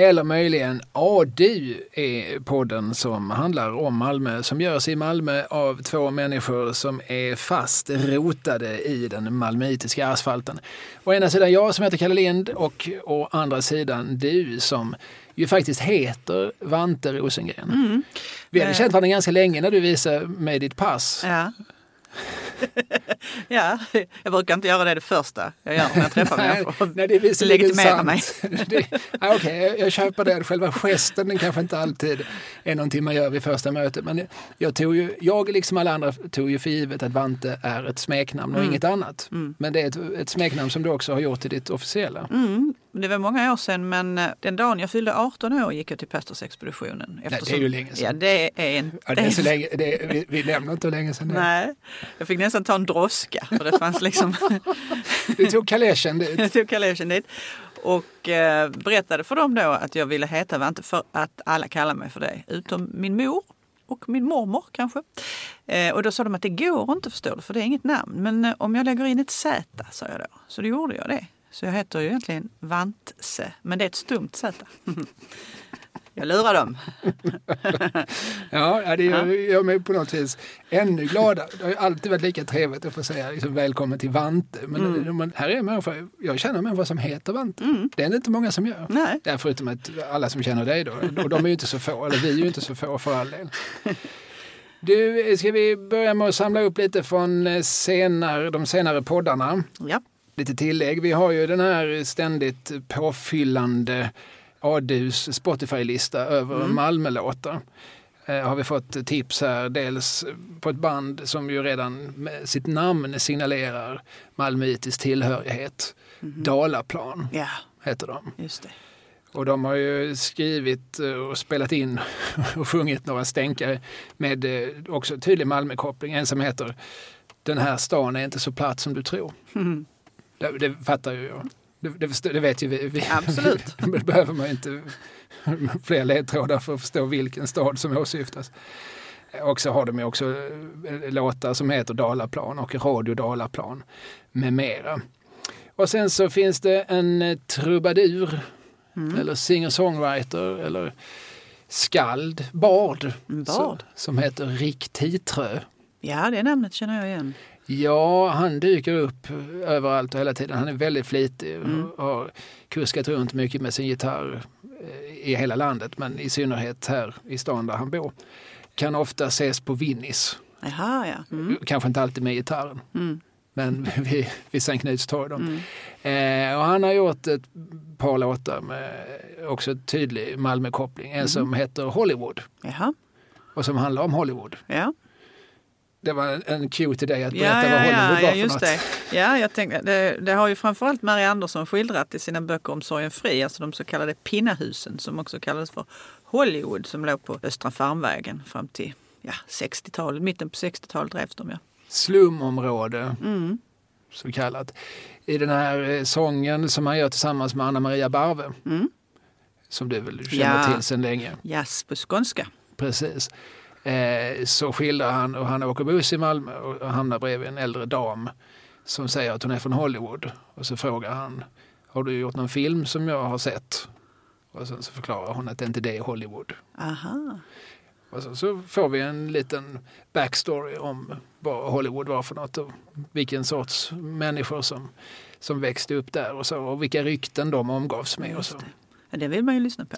Eller möjligen ADU är podden som handlar om Malmö, som görs i Malmö av två människor som är fast rotade i den malmöitiska asfalten. Å ena sidan jag som heter Kalle Lind och å andra sidan du som ju faktiskt heter Vante Rosengren. Mm. Vi hade känt varandra ganska länge när du visade mig ditt pass. Ja. ja, jag brukar inte göra det det första jag gör när jag träffar Nej, människor. nej, det är visserligen Legitimera sant. Det, ja, Okej, jag, jag köper det. Själva gesten den kanske inte alltid är någonting man gör vid första mötet. Men jag, tog ju, jag liksom alla andra tog ju för givet att Vante är ett smeknamn och Mm. inget annat. Men det är ett, ett smeknamn som du också har gjort till ditt officiella. Mm, det var många år sedan men eh, den dagen jag fyllde 18 år gick jag till pastorsexpeditionen. det är ju länge sedan. Ja, det är en... Ja, det är så länge, det är, vi, vi nämner inte hur länge sedan det. Nej, jag fick nästan ta en droska för det fanns liksom... Du tog kaleschen dit. jag tog kaleschen dit och eh, berättade för dem då att jag ville heta Vante för att alla kallar mig för det. Utom min mor och min mormor kanske. Eh, och då sa de att det går inte förstår du för det är inget namn. Men eh, om jag lägger in ett Z sa jag då. Så då gjorde jag det. Så jag heter ju egentligen Vantse, men det är ett stumt Z. jag lurar dem. Ja, det gör, gör mig på något vis ännu gladare. Det har ju alltid varit lika trevligt att få säga liksom, välkommen till Vante. Men Mm. här är en människa, jag känner en människa som heter Vante. Det är det inte många som gör. Nej. Ja, förutom att alla som känner dig då. Och de är ju inte så få, eller vi är ju inte så få för all del. Du, ska vi börja med att samla upp lite från senare, de senare poddarna? Ja. Lite tillägg. Vi har ju den här ständigt påfyllande Adus Spotify-lista över Malmölåtar. Eh, har vi fått tips här, dels på ett band som ju redan med sitt namn signalerar malmöitisk tillhörighet. Dalaplan ja, heter de. just det. Och de har ju skrivit eh, och spelat in och sjungit några stänkare med eh, också tydlig Malmökoppling. En som heter Den här stan är inte så platt som du tror. Det, det fattar ju jag. Det, det, det vet ju vi. vi Absolut. det behöver man inte fler ledtrådar för att förstå vilken stad som åsyftas. Och så har de ju också eh, låtar som heter Dalaplan och Radio Dalaplan med mera. Och sen så finns det en eh, trubadur eller singer-songwriter eller skald, bard, En så- bard. som heter Rick Titrö. Ja, det namnet känner jag igen. Ja, han dyker upp överallt och hela tiden. Han är väldigt flitig och har kuskat runt mycket med sin gitarr eh, i hela landet, men i synnerhet här i stan där han bor. Kan ofta ses på Winnis. Jaha, ja. Mm. Kanske inte alltid med gitarren, Mm. men vid, vid Sankt Knuts torg. då. Eh, och han har gjort ett par låtar med också tydlig Malmökoppling. En som heter Hollywood Jaha, och som handlar om Hollywood. ja. Det var en, cue till dig att berätta Ja, vad ja, Hollywood ja, var för just något. det. Ja, jag tänkte, det, det har ju framförallt Marie Andersson skildrat i sina böcker om Sorgen Fri, alltså de så kallade pinnahusen som också kallades för Hollywood som låg på Östra Farmvägen fram till ja, 60-talet, mitten på 60-talet drevs de ja. slumområde, Mm. så kallat. I den här eh, sången som han gör tillsammans med Anna Maria Barve, Mm. som du väl känner Ja. till sedan länge. Jazz på skånska. Precis. Eh, så skildrar han och han åker buss i Malmö och hamnar bredvid en äldre dam som säger att hon är från Hollywood. Och så frågar han, har du gjort någon film som jag har sett? Och sen så förklarar hon att det inte det är Hollywood. Aha. Och så, så får vi en liten backstory om vad Hollywood var för något och vilken sorts människor som, som växte upp där och, så, och vilka rykten de omgavs med. Och så. Ja, det vill man ju lyssna på.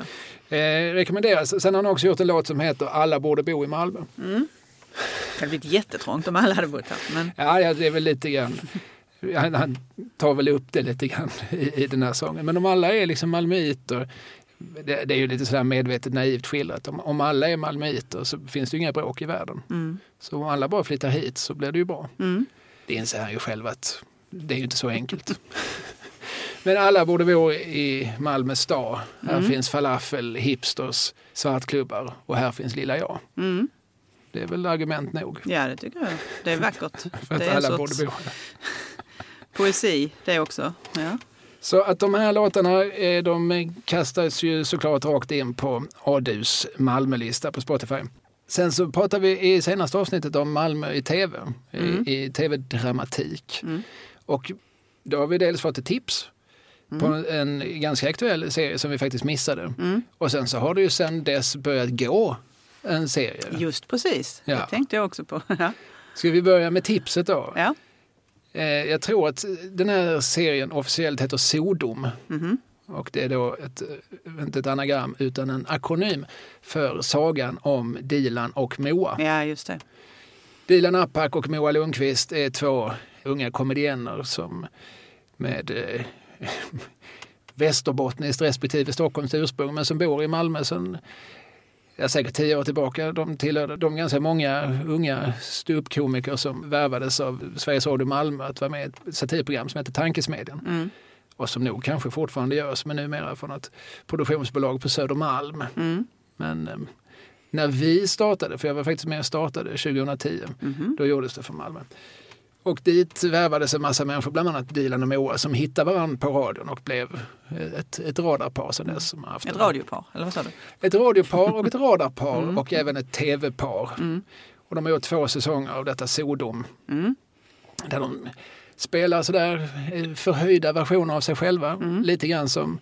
Eh, rekommenderas. Sen har han också gjort en låt som heter Alla borde bo i Malmö. Det hade blivit jättetrångt om alla hade bott här. Men Ja, ja det är väl lite grann. Han, han tar väl upp det lite grann i, i den här sången. Men om alla är liksom malmöiter, det, det är ju lite sådär medvetet naivt skildrat. Om, om alla är malmöiter så finns det ju inga bråk i världen. mm. Så om alla bara flyttar hit så blir det ju bra. Mm. Det inser han ju själv att det är ju inte så enkelt. Men alla borde bo i Malmö stad. Här Mm. finns falafel, hipsters, svartklubbar och här finns lilla jag. Mm. Det är väl argument nog Ja, det tycker jag. Det är vackert. för att det är alla sorts borde bo här. poesi det också. Ja. Så att de här låtarna eh, de kastas ju såklart rakt in på Adus Malmölista på Spotify. Sen så pratar vi i senaste avsnittet om Malmö i tv, Mm. i, i tv-dramatik. Mm. Och då har vi dels fått ett tips på en ganska aktuell serie som vi faktiskt missade. Mm. Och sen så har det ju sen dess börjat gå en serie. Just precis, Ja. det tänkte jag också på. Ska vi börja med tipset då? Ja. Eh, jag tror att den här serien officiellt heter Sodom. Mhm. Och det är då ett, inte ett anagram utan en akronym för sagan om Dilan och Moa. ja, just det. Dilan Apak och Moa Lundqvist är två unga komedienner som med eh, västerbottniskt respektive Stockholms ursprung men som bor i Malmö sedan ja, säkert tio år tillbaka. De tillhörde de ganska många unga ståuppkomiker som värvades av Sveriges Radio Malmö att vara med i ett satirprogram som heter Tankesmedjan. Mm. Och som nog kanske fortfarande görs men numera från ett produktionsbolag på Södermalm. Mm. Men eh, när vi startade, för jag var faktiskt med och startade 2010, Mhm. då gjordes det för Malmö. Och dit värvades en massa människor, bland annat Dilan och Moa, som hittade varandra på radion och blev ett, ett radarpar sedan dess. Som haft Ett radiopar, eller vad sa du? ett radiopar och ett radarpar Mm. och även ett tv-par. Mm. Och de har gjort två säsonger av detta Sodom. Mm. Där de spelar sådär eh, förhöjda versioner av sig själva. Mm. Lite grann som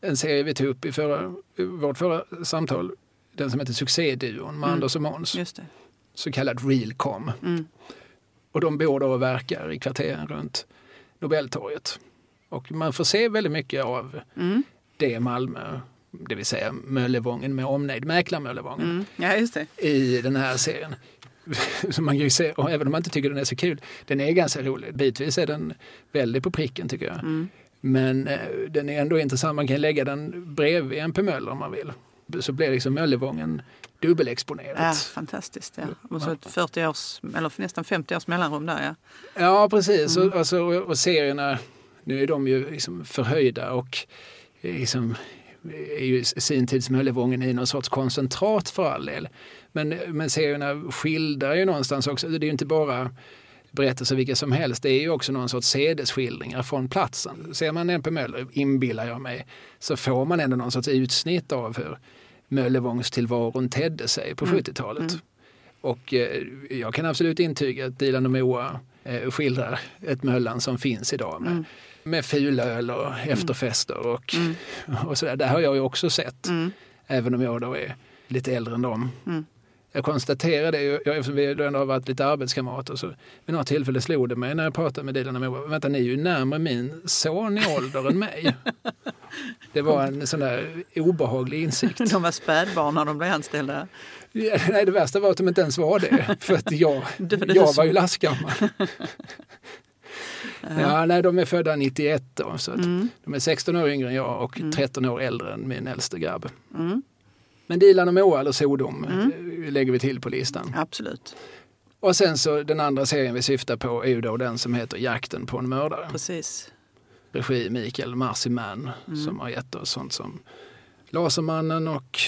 en serie vi tog upp i förra, vårt förra samtal. Den som heter Succéduon med Mm. Anders och Måns. Så kallad Realcom. Mm. Och de bor då och verkar i kvarteren runt Nobeltorget. Och man får se väldigt mycket av Mm. det Malmö. Det vill säga Möllevången med omnejd, Mäklarmöllevången. Mm. Ja, just det. i den här serien. Så man kan se, och även om man inte tycker den är så kul, den är ganska rolig. Bitvis är den väldigt på pricken tycker jag. Mm. Men eh, den är ändå intressant, man kan lägga den bredvid MP Möller om man vill. Så blir liksom Möllevången dubbelexponerat. Ja, fantastiskt. Ja. Och så ett 40 års, eller nästan 50 års mellanrum där. Ja. Ja, precis. Mm. Och, alltså, och, serierna, nu är de ju liksom förhöjda och liksom, är ju sin tids Möllevången i någon sorts koncentrat för all del. Men, men serierna skildrar ju någonstans också, det är ju inte bara berättelser vilka som helst, det är ju också någon sorts sädesskildringar från platsen. Ser man en på Möller, inbillar jag mig, så får man ändå någon sorts utsnitt av hur Möllevångstillvaron tedde sig på Mm. 70-talet. Och eh, jag kan absolut intyga att Dilan och Moa eh, skildrar ett Möllan som finns idag med, Mm. med fulöl och efterfester och, Mm. och sådär. Det har jag ju också sett, Mm. även om jag då är lite äldre än dem. Mm. Jag konstaterade jag- eftersom vi då ändå har varit lite arbetskamrater, så vid något tillfälle slog det mig när jag pratade med Dilan och Moa, vänta ni är ju närmare min son i ålder än mig. Det var en sån där obehaglig insikt. De var spädbarn när de blev anställda. Ja, Nej, det värsta var att de inte ens var det. För att jag, jag var ju lastgammal. Ja, nej, de är födda 91 då, så Mm. de är 16 år yngre än jag och Mm. 13 år äldre än min äldste grabb. Mm. Men Dilan och Moa eller Sodom Mm. eh, lägger vi till på listan. Absolut, Och sen så den andra serien vi syftar på är ju då den som heter Jakten på en mördare. precis. Regi Mikael Marciman Mm. som har gett oss sånt som Lasermannen och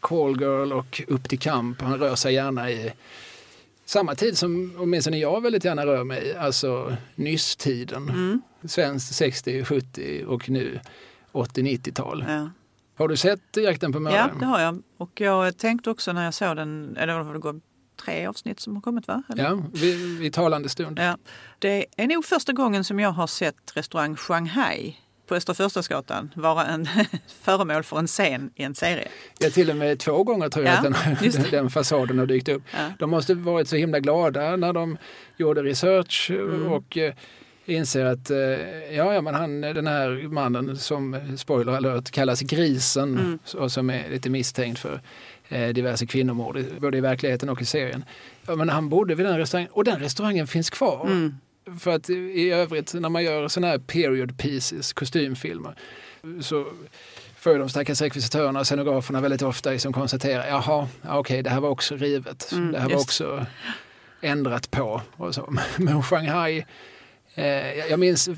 Callgirl och Upp till kamp. Han rör sig gärna i samma tid som åtminstone jag väldigt gärna rör mig alltså nyss-tiden. Mm. Svenskt 60, 70 och nu 80-90-tal. Ja. Har du sett Jakten på ja, mördaren? det har jag. Och jag tänkte också när jag såg den, eller det går tre avsnitt som har kommit va? Eller? Ja, vid, vid talande stund. Ja. Det är nog första gången som jag har sett restaurang Shanghai på Östra Förstadsgatan vara en föremål för en scen i en serie. Ja, till och med två gånger tror jag Ja, att den, den fasaden har dykt upp. Ja. De måste varit så himla glada när de gjorde research Mm. och eh, inser att eh, ja, ja, men han, den här mannen som, spoiler alert, kallas Grisen Mm. och som är lite misstänkt för eh, diverse kvinnomord, både i verkligheten och i serien. Ja, men han bodde vid den restaurangen och den restaurangen finns kvar. Mm. För att i övrigt när man gör sådana här period pieces, kostymfilmer, så får de stackars rekvisitörerna och scenograferna väldigt ofta liksom konstatera, jaha, ja, okej, det här var också rivet, Mm, det här var också ändrat på och så. Men Shanghai, jag minns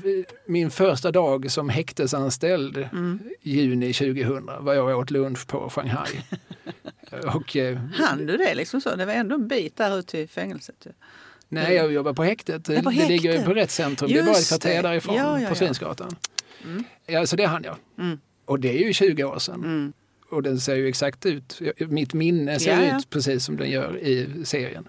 min första dag som häktesanställd Mm. juni 2000 var jag åt lunch på Shanghai. och eh, Han du det liksom så? Det var ändå en bit där ut till fängelset. Nej, jag jobbar på häktet. Ja, på det ligger ju häktet. på rättscentrum. det är bara ett Just kvarter därifrån Ja, ja, på. Svinsgatan. Mm. Ja, så det hann jag. Mm. Och det är ju 20 år sedan. Mm. Och den ser ju exakt ut. Mitt minne ser ut precis som den gör i serien.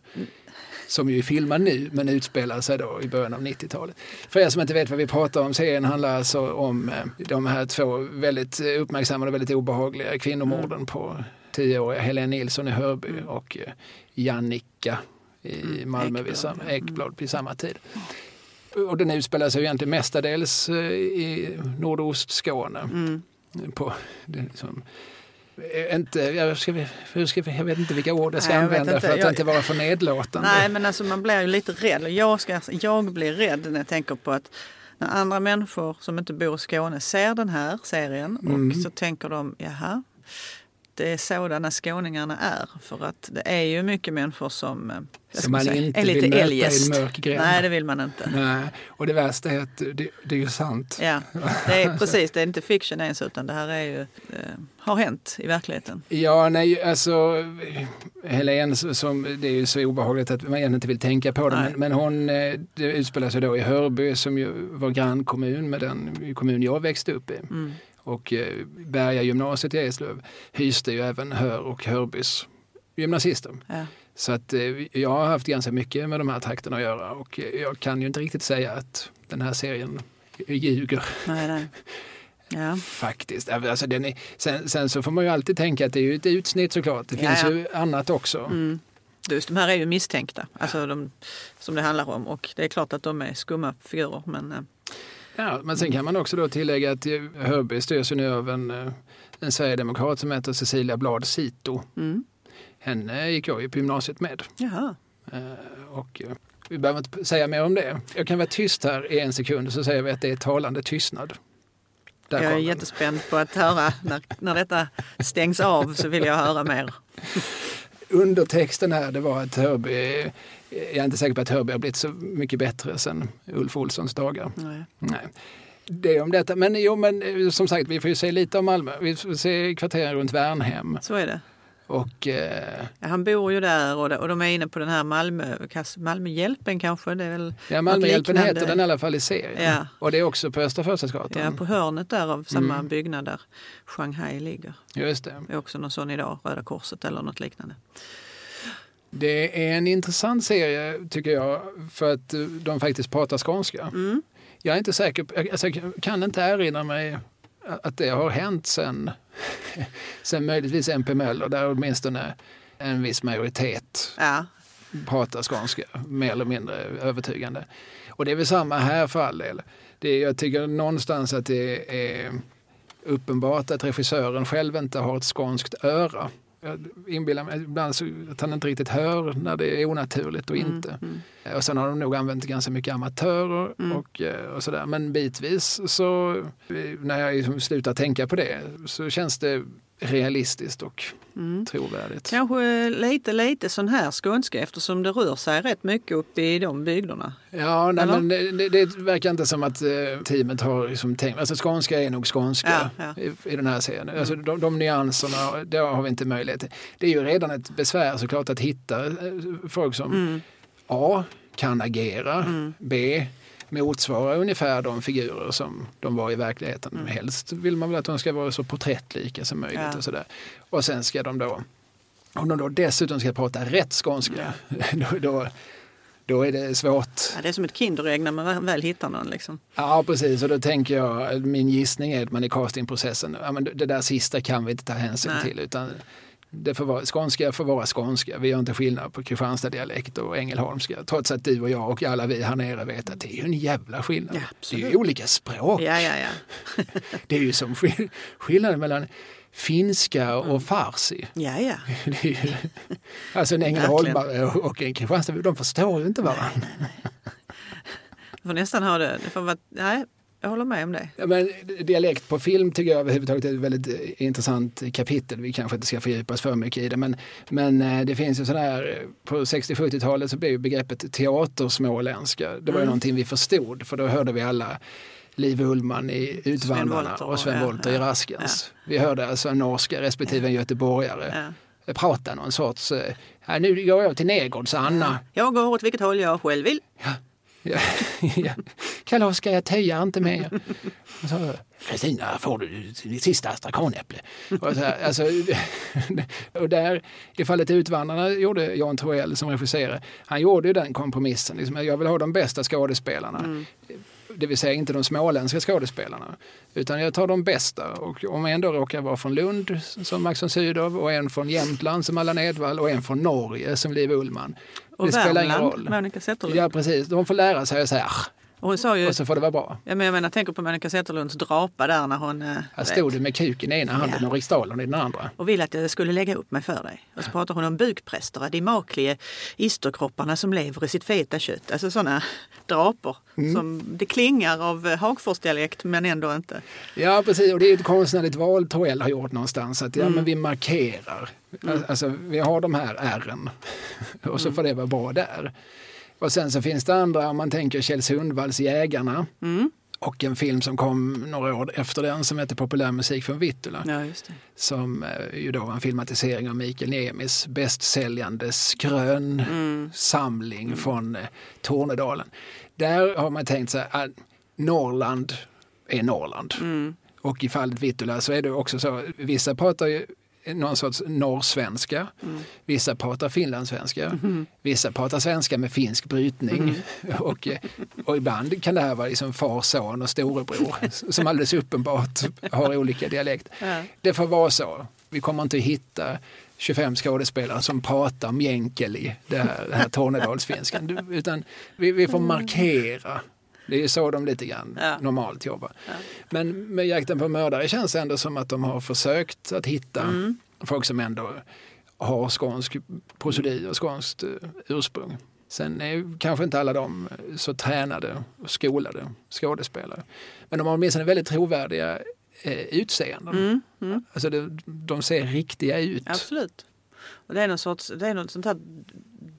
Som ju är filmad nu men utspelar sig då i början av 90-talet. För er som inte vet vad vi pratar om, serien handlar alltså om eh, de här två väldigt uppmärksammade och väldigt obehagliga kvinnomorden mm. på tioåriga Helene Nilsson i Hörby mm. och eh, Jannica i mm. Malmö Ekblad, vid samma, Ekblad vid samma tid. Och den utspelar sig egentligen mestadels eh, i Nordostskåne. Mm. På, det, liksom, inte, jag, ska, hur ska, jag vet inte vilka ord jag ska Nej, jag använda för att jag, inte vara för nedlåtande. Nej, men alltså man blir ju lite rädd. Jag, ska, jag blir rädd när jag tänker på att när andra människor som inte bor i Skåne ser den här serien mm. och så tänker de, jaha, det är sådana skåningarna är. För att det är ju mycket människor som eh, som man säga, inte är lite vill möta eljest. i en mörk gränd. Nej, det vill man inte. Nej. Och det värsta är att det, det är ju sant. Ja, det är, precis. Det är inte fiction ens utan det här är ju, eh, har hänt i verkligheten. Ja, nej, alltså Helene, som, det är ju så obehagligt att man egentligen inte vill tänka på det. Men, men, hon, eh, det utspelar sig då i Hörby som ju var grannkommun med den kommun jag växte upp i. Mm. Och eh, Berga gymnasiet i Eslöv hyste ju även Hör och Hörbys gymnasister. Ja. Så att eh, jag har haft ganska mycket med de här trakterna att göra och eh, jag kan ju inte riktigt säga att den här serien ljuger. Nej, nej. Ja. Faktiskt. Alltså den är, sen, sen, så får man ju alltid tänka att det är ju ett utsnitt såklart. Det finns ja, ja. ju annat också. Mm. Just de här är ju misstänkta, alltså de, som det handlar om och det är klart att de är skumma figurer. Men, Ja, men sen kan man också då tillägga att Hörby styrs nu av en, eh, en sverigedemokrat som heter Cecilia Blad Sito. Mm. Henne gick jag ju på gymnasiet med. Jaha. Eh, och eh, vi behöver inte säga mer om det. Jag kan vara tyst här i en sekund så säger vi att det är talande tystnad. Där jag är jättespänd på att höra. När, när detta stängs av så vill jag höra mer. Undertexten här det var att Hörby jag är inte säker på att Hörby har blivit så mycket bättre sen Ulf Olssons dagar. Nej. Nej. Det om detta. Men jo, men eh, som sagt, vi får ju se lite om Malmö. Vi får se kvarteren runt Värnhem. Så är det. Och, eh, han bor ju där och, och de är inne på den här Malmö, Malmöhjälpen kanske? Det är väl ja, Malmöhjälpen heter den i alla fall i serien. Ja. Och det är också på Östra Förstadsgatan. Ja, på hörnet där av samma mm. byggnad där Shanghai ligger. Just det. Det är också någon sån idag, Röda Korset eller något liknande. Det är en intressant serie tycker jag för att de faktiskt pratar skånska. Mm. Jag är inte säker, alltså, jag kan inte erinra mig att det har hänt sen, sen möjligtvis MP Möller där åtminstone en viss majoritet ja. pratar skånska mer eller mindre övertygande. Och det är väl samma här för all del. Det, jag tycker någonstans att det är uppenbart att regissören själv inte har ett skånskt öra jag inbillar mig ibland så att han inte riktigt hör när det är onaturligt och mm, inte. Mm. Och sen har de nog använt ganska mycket amatörer mm. och, eh, och sådär. Men bitvis så när jag liksom slutar tänka på det så känns det realistiskt och mm. trovärdigt. Kanske lite, lite sån här skånska eftersom det rör sig rätt mycket uppe i de bygderna. Ja, nej, men det, det, verkar inte som att uh, teamet har liksom tänkt, alltså skånska är nog skånska ja, ja. I, I, den här serien. Mm. Alltså, de, de nyanserna, det har vi inte möjlighet till. Det är ju redan ett besvär såklart att hitta uh, folk som mm. A kan agera, mm. B motsvarar ungefär de figurer som de var i verkligheten. Mm. Helst vill man väl att de ska vara så porträttlika som möjligt. Ja. Och, sådär. och sen ska de då, om de då dessutom ska prata rätt skånska, ja. då, då, då, är det svårt. Ja, det är som ett Kinderägg när man väl hittar någon. Liksom. Ja, precis. Och då tänker jag, min gissning är att man i castingprocessen, ja, men det där sista kan vi inte ta hänsyn Nej. till. Utan det får vara, skånska får vara skånska. Vi gör inte skillnad på Kristianstad-dialekt och ängelholmska. Trots att du och jag och alla vi här nere vet att det är ju en jävla skillnad. Ja, det är ju olika språk. Ja, ja, ja. det är ju som skillnaden mellan finska och farsi. Ja, ja. Ju, alltså en ängelholmare och en Kristianstad, de förstår ju inte varandra. Du får nästan ha det. det får vara, nej, jag håller med om det. Ja, men dialekt på film tycker jag överhuvudtaget är ett väldigt eh, intressant kapitel. Vi kanske inte ska fördjupa oss för mycket i det. Men, men eh, det finns ju sådär, på 60-70-talet så blev begreppet teatersmåländska, det var ju mm. någonting vi förstod för då hörde vi alla Liv Ullman i Utvandrarna och Sven Wollter ja, i Raskens. Ja. Vi hörde alltså en norska respektive en göteborgare prata någon sorts, eh, nu går jag till Negerds Anna. Jag går åt vilket håll jag själv vill. Kalas ska jag töja inte mer. Så, Kristina, får du ditt sista astrakanäpple? Och, så, alltså, och där, i fallet Utvandrarna gjorde Jan Troell som regisserade, han gjorde ju den kompromissen. Liksom, jag vill ha de bästa skådespelarna. Mm. Det vill säga inte de småländska skådespelarna. Utan jag tar de bästa. Och om en då råkar vara från Lund som Max von Sydow och en från Jämtland som Allan Edwall och en från Norge som Liv Ullmann. Och det Värmland, spelar ingen roll. Monica Zetterlund. Ja precis, de får lära sig att säga och, hon sa ju, och så får det vara bra. Ja, men jag menar, tänker på Monica Zetterlunds drapa där när hon... Eh, Här stod du med kuken i ena handen ja. och riksdalen i den andra. Och ville att jag skulle lägga upp mig för dig. Och så pratar hon om bukpräster, de makliga isterkropparna som lever i sitt feta kött. Alltså sådana drapor. Mm. Som, det klingar av Hagforsdialekt men ändå inte. Ja precis, och det är ett konstnärligt val Torell har gjort någonstans. Att ja, mm. men vi markerar. Mm. Alltså vi har de här ärren och så mm. får det vara bra där. Och sen så finns det andra, om man tänker Kjell Sundvalls Jägarna. Mm. Och en film som kom några år efter den som heter Populärmusik från Vittula. Ja, som eh, ju då var en filmatisering av Mikael Niemis bästsäljande skrön-samling mm. från eh, Tornedalen. Där har man tänkt sig att Norrland är Norrland. Mm. Och i fallet Vittula så är det också så, vissa pratar ju någon sorts norrsvenska. Mm. Vissa pratar finlandssvenska. Mm. Vissa pratar svenska med finsk brytning. Mm. Och, och ibland kan det här vara liksom far, son och storebror som alldeles uppenbart har olika dialekt. Ja. Det får vara så. Vi kommer inte hitta 25 skådespelare som pratar mjänkeli, det här, det här Tornedalsfinskan. Utan vi, vi får markera det är så de lite grann ja. normalt jobbar. Ja. Men med Jakten på mördare känns det ändå som att de har försökt att hitta mm. folk som ändå har skånsk prosodi och skånskt uh, ursprung. Sen är kanske inte alla de så tränade och skolade skådespelare. Men de har åtminstone väldigt trovärdiga eh, utseenden. Mm. Mm. Alltså det, de ser riktiga ut. Absolut. Och det är någon sorts, det är något sånt här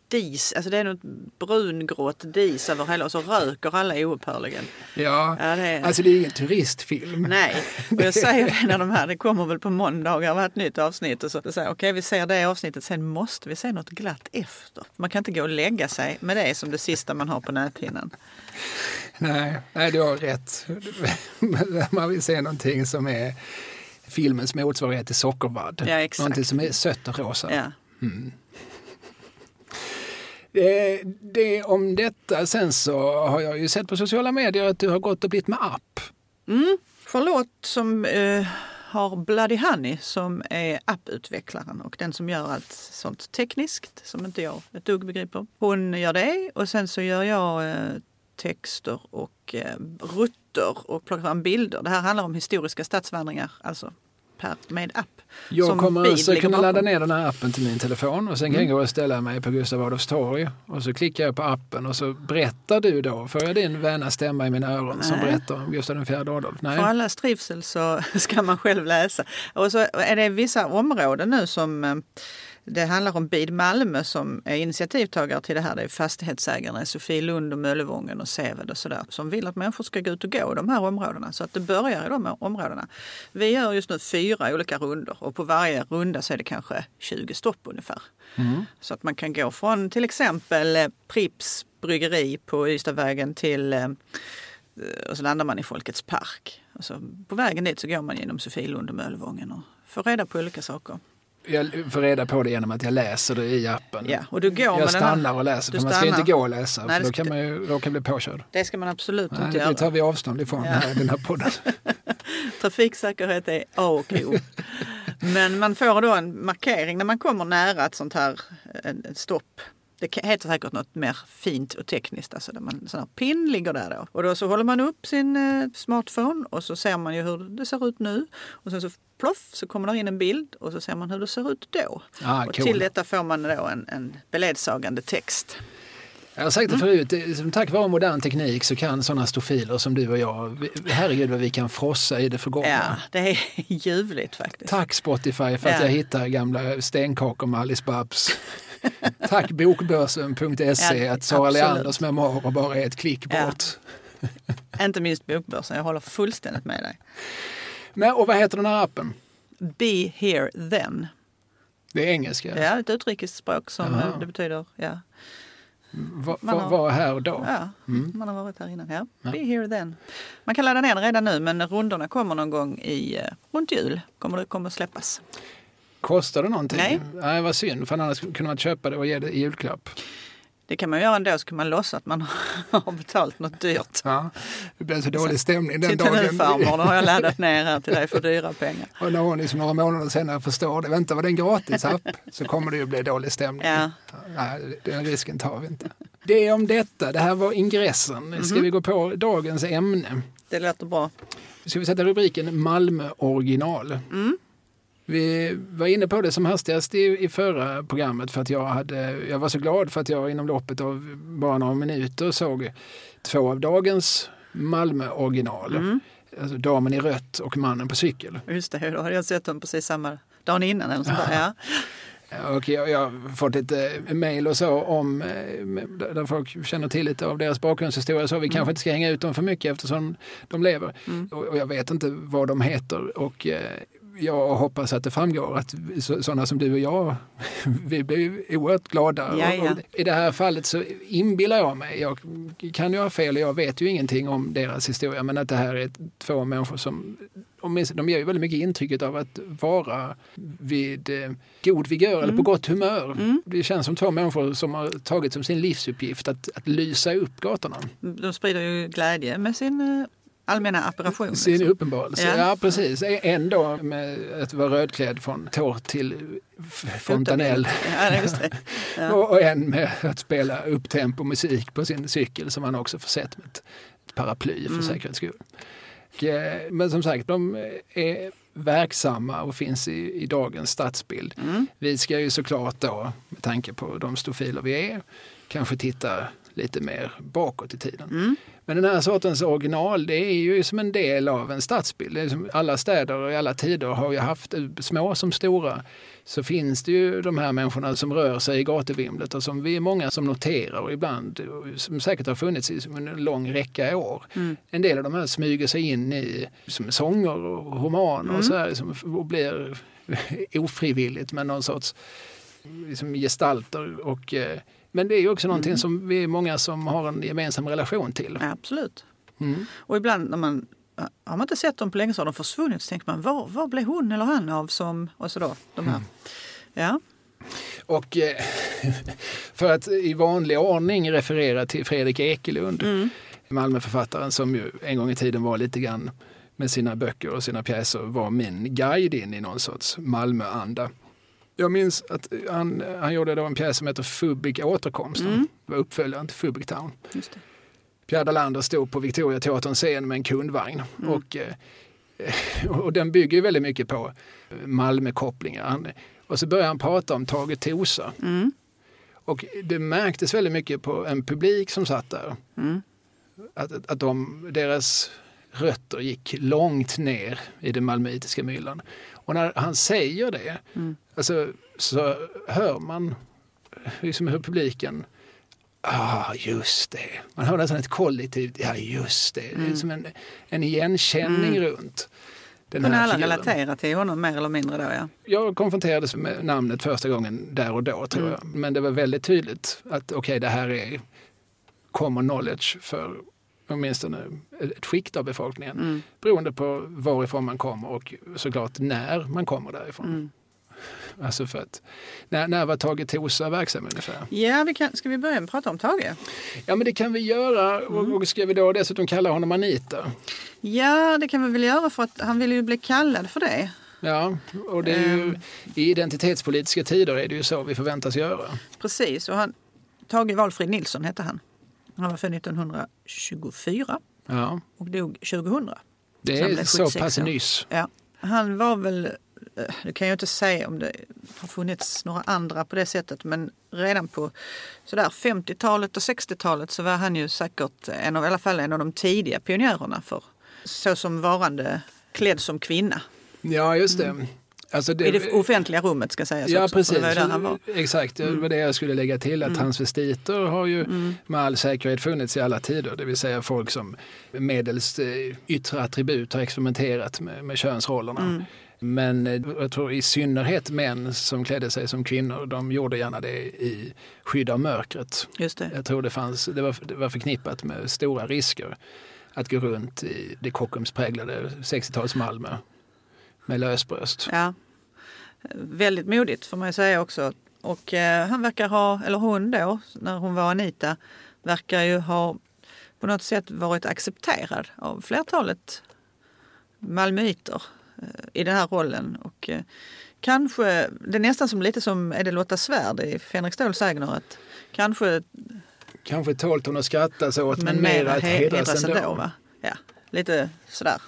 dis, alltså det är något brungrått dis över hela och så röker alla oupphörligen. Ja, ja det är... alltså det är ingen turistfilm. Nej, och jag säger det när de här, det kommer väl på måndagar var ett nytt avsnitt och så säger okej okay, vi ser det avsnittet, sen måste vi se något glatt efter. Man kan inte gå och lägga sig med det som det sista man har på näthinnan. Nej, nej du har rätt. man vill se någonting som är filmens motsvarighet till sockervadd. Ja, exakt. Någonting som är sött och rosa. Ja. Mm. Det, det, om detta sen så har jag ju sett på sociala medier att du har gått och blivit med app. Mm. Charlotte som eh, har Bloody Honey som är apputvecklaren och den som gör allt sånt tekniskt som inte jag ett dugg begriper. Hon gör det och sen så gör jag eh, texter och eh, rutter och plockar fram bilder. Det här handlar om historiska stadsvandringar, alltså per, med app. Jag kommer alltså kunna ladda ner den här appen till min telefon och sen kan mm. jag gå och ställa mig på Gustav Adolfs torg och så klickar jag på appen och så berättar du då, får jag din väna stämma i mina öron Nej. som berättar om Gustav IV Adolf? Nej. För allas trivsel så ska man själv läsa. Och så är det vissa områden nu som eh, det handlar om BID Malmö som är initiativtagare till det här. Det är fastighetsägarna i Sofie Lund och Möllevången och Seved och sådär som vill att människor ska gå ut och gå i de här områdena. Så att det börjar i de områdena. Vi gör just nu fyra olika runder och på varje runda så är det kanske 20 stopp ungefär. Mm. Så att man kan gå från till exempel eh, Prips bryggeri på Ystadvägen till eh, och så landar man i Folkets park. Och så på vägen dit så går man genom Sofielund och Möllevången och får reda på olika saker jag får reda på det genom att jag läser det i appen. Ja, och du går jag stannar och läser, för man ska inte gå och läsa, Nej, för då kan man ju råka bli påkörd. Det ska man absolut Nej, inte göra. Det tar vi avstånd ifrån ja. i den här podden. Trafiksäkerhet är A och O. Men man får då en markering när man kommer nära ett sånt här ett stopp det heter säkert något mer fint och tekniskt. Alltså där man, sån här pin ligger där då. Och då så håller man upp sin eh, smartphone och så ser man ju hur det ser ut nu. Och sen så ploff så kommer det in en bild och så ser man hur det ser ut då. Ah, och cool. till detta får man då en, en beledsagande text. Jag har sagt det mm. förut, tack vare modern teknik så kan sådana stofiler som du och jag, herregud vad vi kan frossa i det förgångna. Ja, det är ljuvligt faktiskt. Tack Spotify för att jag hittar gamla stenkakor med Alice Babs. Tack bokbörsen.se ja, att Sara Leanders memoarer bara är ett klick bort. Ja. Inte minst Bokbörsen, jag håller fullständigt med dig. Men, och vad heter den här appen? Be here then. Det är engelska? Ja, ett utrikesspråk som Aha. det betyder ja. Va, va, har- var här och då. Ja, Mm. man har varit här innan. Ja. Ja. Be here then. Man kan ladda ner den redan nu men rundorna kommer någon gång i, eh, runt jul. Kommer det kommer släppas. Kostar det någonting? Nej. Nej, vad synd, för annars kunde man köpa det och ge det i julklapp. Det kan man göra ändå, så kan man låtsas att man har betalt något dyrt. Ja, det blev så dålig stämning den Titta nu dagen. farmor, nu har jag laddat ner här till dig för dyra pengar. Och när hon liksom några månader senare förstår det, vänta var det en gratisapp? Så kommer det ju bli dålig stämning. Ja. Nej, den risken tar vi inte. Det är om detta, det här var ingressen. Ska Mhm. vi gå på dagens ämne? Det låter bra. Ska vi sätta rubriken Malmö original? Mm. Vi var inne på det som hastigast i, i förra programmet för att jag, hade, jag var så glad för att jag inom loppet av bara några minuter såg två av dagens Malmö original. Mm. Alltså Damen i rött och Mannen på cykel. Just det, då hade jag sett dem precis samma dagen innan. Eller sånt där. Ja. Och jag, jag har fått lite mejl och så om eh, där folk känner till lite av deras bakgrundshistoria. Så vi kanske inte ska hänga ut dem för mycket eftersom de lever. Mm. Och, och jag vet inte vad de heter. Och eh, jag hoppas att det framgår att så- sådana som du och jag, vi blir oerhört glada. Ja, Och, ja. och I det här fallet så inbillar jag mig, jag kan ju ha fel och jag vet ju ingenting om deras historia, men att det här är två människor som de ger ju väldigt mycket intrycket av att vara vid eh, god vigör eller på gott humör. Mm. Det känns som två människor som har tagit som sin livsuppgift att, att lysa upp gatorna. De sprider ju glädje med sin eh, allmänna apparation. Sin liksom. uppenbarelse. Ja. Ja. precis. En då med att vara rödklädd från tår till fontanell. Ja. Ja. Och, en med att spela upptempo musik på sin cykel som han också försett med ett, paraply för Mm. säkerhets skull. Eh, Men som sagt, de är verksamma och finns i, i dagens stadsbild. Mm. Vi ska ju såklart då, med tanke på de stofiler vi är, kanske titta lite mer bakåt i tiden. Mm. Men den här sortens original, det är ju som en del av en stadsbild. Alla städer i alla tider har ju haft, små som stora, så finns det ju de här människorna som rör sig i gatuvimlet och som vi är många som noterar och ibland, och som säkert har funnits i en lång räcka år. Mm. En del av de här smyger sig in i som sånger och romaner Mm. och så här, som, och blir ofrivilligt med någon sorts liksom, gestalter. Och, eh, men det är ju också någonting Mm. som vi är många som har en gemensam relation till. Ja, absolut. Mm. Och ibland när man har man inte sett dem på länge så har de försvunnit. Så tänker man, var, var blev hon eller han av som... Och så då, de här. Ja. Och eh, för att i vanlig ordning referera till Fredrik Ekelund, Mm. Malmöförfattaren som ju en gång i tiden var lite grann med sina böcker och sina pjäser var min guide in i någon sorts Malmöanda. Jag minns att han, han gjorde då en pjäs som heter Fubik återkomsten. Mm. Det var uppföljaren till Fubik Town. Just det. Pierre Dalander stod på Victoria Teaterns scen med en kundvagn. Mm. Och, eh, och den bygger ju väldigt mycket på Malmö-kopplingar. Han- Och så börjar han prata om Tage Tosa. Mm. Och det märktes väldigt mycket på en publik som satt där. Mm. Att, att de, deras rötter gick långt ner i den malmöitiska myllan. Och när han säger det Mm. alltså, så hör man liksom hur publiken Ah, just det. Man hör nästan ett kollektivt, ja just det. Det är Mm. som en, en igenkänning Mm. runt den Kunde alla figuren. relatera till honom mer eller mindre då ja. Jag konfronterades med namnet första gången där och då tror Mm. jag. Men det var väldigt tydligt att okej, det här är common knowledge för åtminstone ett skikt av befolkningen. Mm. Beroende på varifrån man kommer och såklart när man kommer därifrån. Mm. Alltså för att, när, när var Tage Tosa verksam ungefär? Ja, vi kan, ska vi börja med att prata om Tage? Ja men det kan vi göra Mm. och, och ska vi då dessutom kalla honom Anita? Ja, det kan vi väl göra för att han ville ju bli kallad för det. Ja, och det är ju, Ehm. i identitetspolitiska tider är det ju så vi förväntas göra. Precis, och han, Tage Valfrid Nilsson hette han. Han var född 1924 Ja, och dog 2000. det Så är så 76 pass år. nyss. Ja. Han var väl, eh, det kan jag inte säga om det har funnits några andra på det sättet, men redan på sådär 50-talet och 60-talet så var han ju säkert en av, i alla fall en av de tidiga pionjärerna för så som varande klädd som kvinna. Ja, just det. Mm. Alltså I det offentliga rummet ska sägas Ja, också. precis. Det var. Exakt, det var det jag skulle lägga till. Att transvestiter har ju med all säkerhet funnits i alla tider. Det vill säga folk som medelst eh, yttre attribut har experimenterat med, med könsrollerna. Men eh, jag tror i synnerhet män som klädde sig som kvinnor, de gjorde gärna det i skydd av mörkret. Just det. Jag tror det, fanns, det, var, det var förknippat med stora risker att gå runt i det Kockumspräglade 60-tals Malmö med lösbröst. Ja. Väldigt modigt får man ju säga också. Och eh, han verkar ha, eller hon då, när hon var Anita, verkar ju ha på något sätt varit accepterad av flertalet malmöiter eh, i den här rollen. Och eh, kanske, det är nästan som lite som, är det Lotta Svärd i Fänrik Ståhl Sägner, att kanske Kanske tålt hon att skrattas åt men, men mer att he- hedras hedras ändå. ändå. Va? Ja, lite sådär.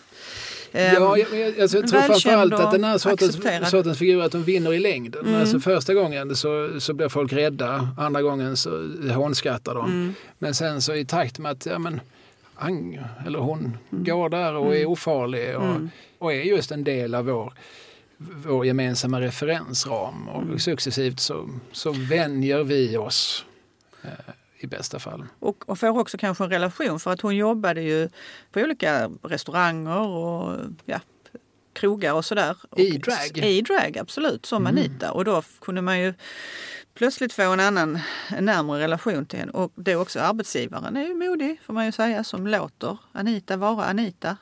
Ja, Ehm, jag, jag, alltså, jag tror framförallt att den här sortens, sortens figurer att de vinner i längden. Mm. Alltså första gången så, så blir folk rädda, andra gången så hånskrattar de. Mm. Men sen så i takt med att ja, men, han eller hon Mm. går där och är ofarlig och, och är just en del av vår, vår gemensamma referensram. Och Mm. successivt så, så vänjer vi oss eh, i bästa fall. Och, och får också kanske en relation för att hon jobbade ju på olika restauranger och ja, krogar och sådär. I drag? I drag, absolut, som Anita. Och då kunde man ju plötsligt få en annan, en närmare relation till henne. Och är också arbetsgivaren är ju modig får man ju säga som låter Anita vara Anita.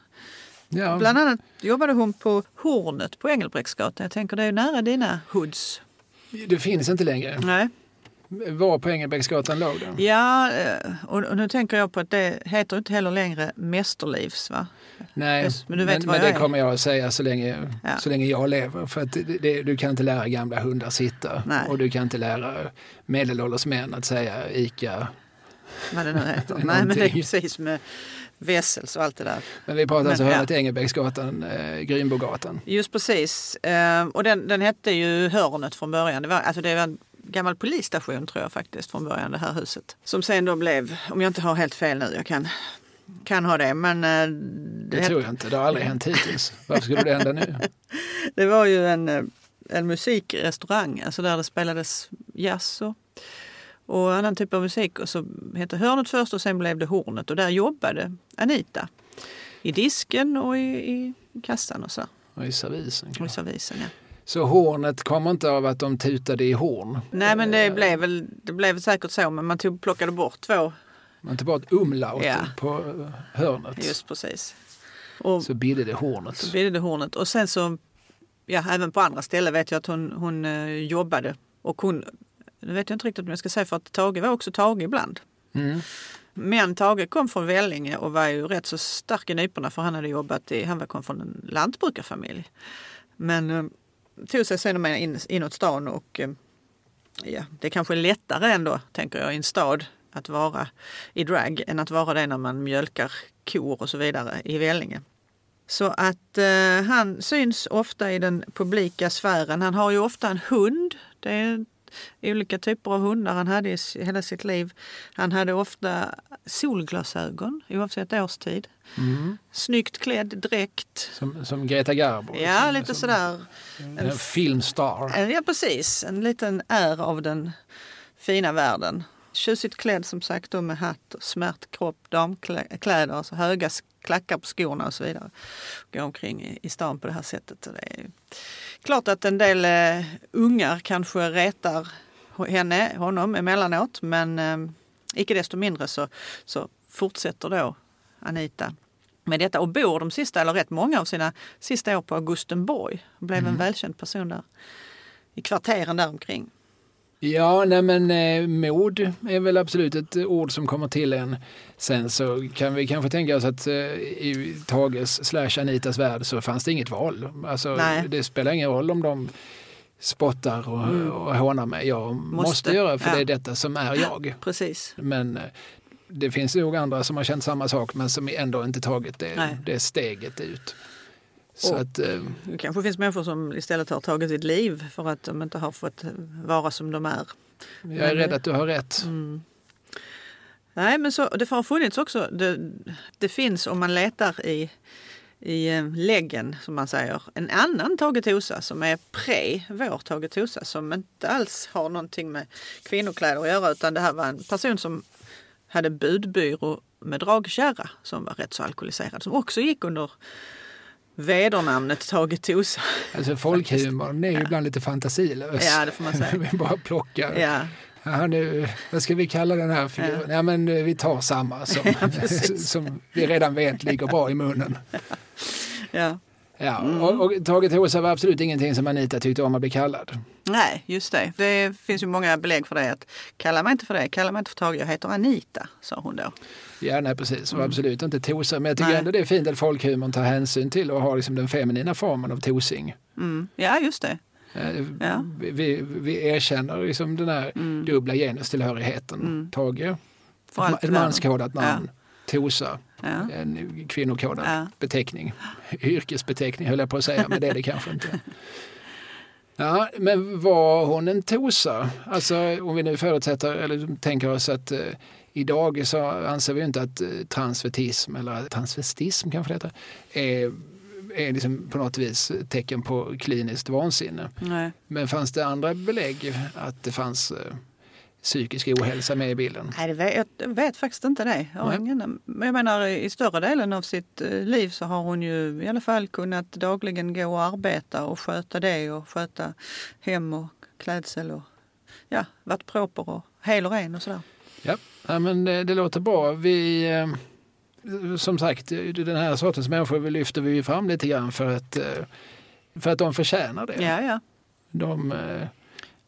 Ja, Bland annat jobbade hon på Hornet på Engelbrektsgatan. Jag tänker det är ju nära dina hoods. det finns inte längre. Nej. Var på Engelbrektsgatan låg det? Ja, eh, och nu tänker jag på att det heter inte heller längre Mästerlivs va? Nej, men men, du vet men, vad jag det är. kommer jag att säga så länge, Ja. så länge jag lever. För att det, det, du kan inte lära gamla hundar sitta Nej. och du kan inte lära medelålders män att säga ICA. Vad det nu heter. Nej, men det är precis med Wessels och allt det där. Men vi pratar Men, alltså ja. hörnet Engelbrektsgatan, eh, Grynbogatan. Just precis. Eh, Och den, den hette ju Hörnet från början. Det var, alltså det var gammal polisstation tror jag faktiskt från början, det här huset. Som sen då blev, om jag inte har helt fel nu, jag kan, kan ha det, men eh, Det, det, tror jag inte, det har aldrig hänt hittills. Varför skulle det hända nu? det var ju en, eh, en musikrestaurang, alltså där det spelades jazz och, och annan typ av musik. Och så hette Hörnet först och sen blev det Hornet och där jobbade Anita. I disken och i, i kassan och så. Och i servisen Och i servisen, ja. Så hornet kommer inte av att de tutade i horn. Nej men det blev väl det blev säkert så men man tog, plockade bort två. Man tar bort umlaut Ja. på eh, hörnet. Just precis. Och Så bidde det hornet. så blev det hornet. Och sen så, ja även på andra ställen vet jag att hon, hon eh, jobbade. Och hon, nu vet jag inte riktigt om jag ska säga för att Tage var också Tage ibland. Mm. Men Tage kom från Vellinge och var ju rätt så stark i nyporna för han hade jobbat i, han kom från en lantbrukarfamilj. Men eh, tog sig sen in, inåt stan och eh, ja, det är kanske lättare ändå, tänker jag, i en stad att vara i drag än att vara det när man mjölkar kor och så vidare i Vellinge. Så att eh, han syns ofta i den publika sfären. Han har ju ofta en hund. Det är olika typer av hundar han hade i hela sitt liv. Han hade ofta solglasögon oavsett årstid. Mm. Snyggt klädd dräkt. Som, som Greta Garbo. Ja, som, lite som sådär. En filmstar. En- Ja, precis. En liten är av den fina världen. Tjusigt klädd som sagt då med hatt och smärt kropp, damkläder, alltså höga klackar på skorna och så vidare. Gå omkring i, i stan på det här sättet. Och Det är klart att en del eh, ungar kanske retar henne, honom emellanåt men eh, icke desto mindre så, så fortsätter då Anita med detta och bor de sista, eller rätt många av sina sista år på Augustenborg. Blev en välkänd person där i kvarteren där omkring. Ja, nej men eh, mod är väl absolut ett ord som kommer till en. Sen så kan vi kanske tänka oss att eh, i Tages slash Anitas värld så fanns det inget val. Alltså, Nej. det spelar ingen roll om de spottar och, och hånar mig. Jag måste, Måste, göra för ja. det är detta som är jag. Precis. Men eh, det finns nog andra som har känt samma sak men som ändå inte tagit det, det steget ut. Så att, eh, Det kanske finns människor som istället har tagit sitt liv för att de inte har fått vara som de är. jag är rädd att du har rätt. Mm. Nej, men så, det har funnits också. Det, det finns om man letar i, i eh, läggen som man säger en annan Tage Tosa som är pre vår Tage Tosa som inte alls har någonting med kvinnokläder att göra utan det här var en person som hade budbyrå med dragkärra som var rätt så alkoholiserad som också gick under vedernamnet Tage Tosa. Alltså folkhumorn är ju ibland lite fantasilös. Ja, det får man säga. vi bara plockar. Ja, Ja, nu, vad ska vi kalla den här figuren? Ja. men eh, vi tar samma som, precis. som vi redan vet ligger bra i munnen. ja. Ja, Mm. och, och Tage Tosa var absolut ingenting som Anita tyckte om att bli kallad. Nej, just det. Det finns ju många belägg för det. Att, kalla mig inte för det, kalla mig inte för Tage, jag heter Anita, sa hon då. Ja, nej precis. Och absolut inte Tosa. Men jag tycker Nej. ändå det är fint att folkhumorn tar hänsyn till och har liksom den feminina formen av tosing. Mm. Ja, just det. Eh, Ja. Vi, vi, erkänner liksom den här dubbla genustillhörigheten. Tage, Mm. För ett, manskodat namn. Tosa, Ja. en kvinnokodad Ja. beteckning. Yrkesbeteckning höll jag på att säga, men det är det kanske inte. Ja, men var hon en tosa? Alltså om vi nu förutsätter eller tänker oss att eh, idag så anser vi inte att eh, transvestism eller transvestism kanske det heter, är, är liksom på något vis tecken på kliniskt vansinne. Nej. Men fanns det andra belägg att det fanns eh, psykisk ohälsa med i bilden? Nej, det vet, jag vet faktiskt inte det. Jag, ingen, men jag menar i större delen av sitt eh, liv så har hon ju i alla fall kunnat dagligen gå och arbeta och sköta det och sköta hem och klädsel och ja, varit proper och hel och ren och sådär. Ja, ja men det, det låter bra. Vi, eh, som sagt, den här sortens människor lyfter vi fram lite grann för att, eh, för att de förtjänar det. Ja, ja. De, eh,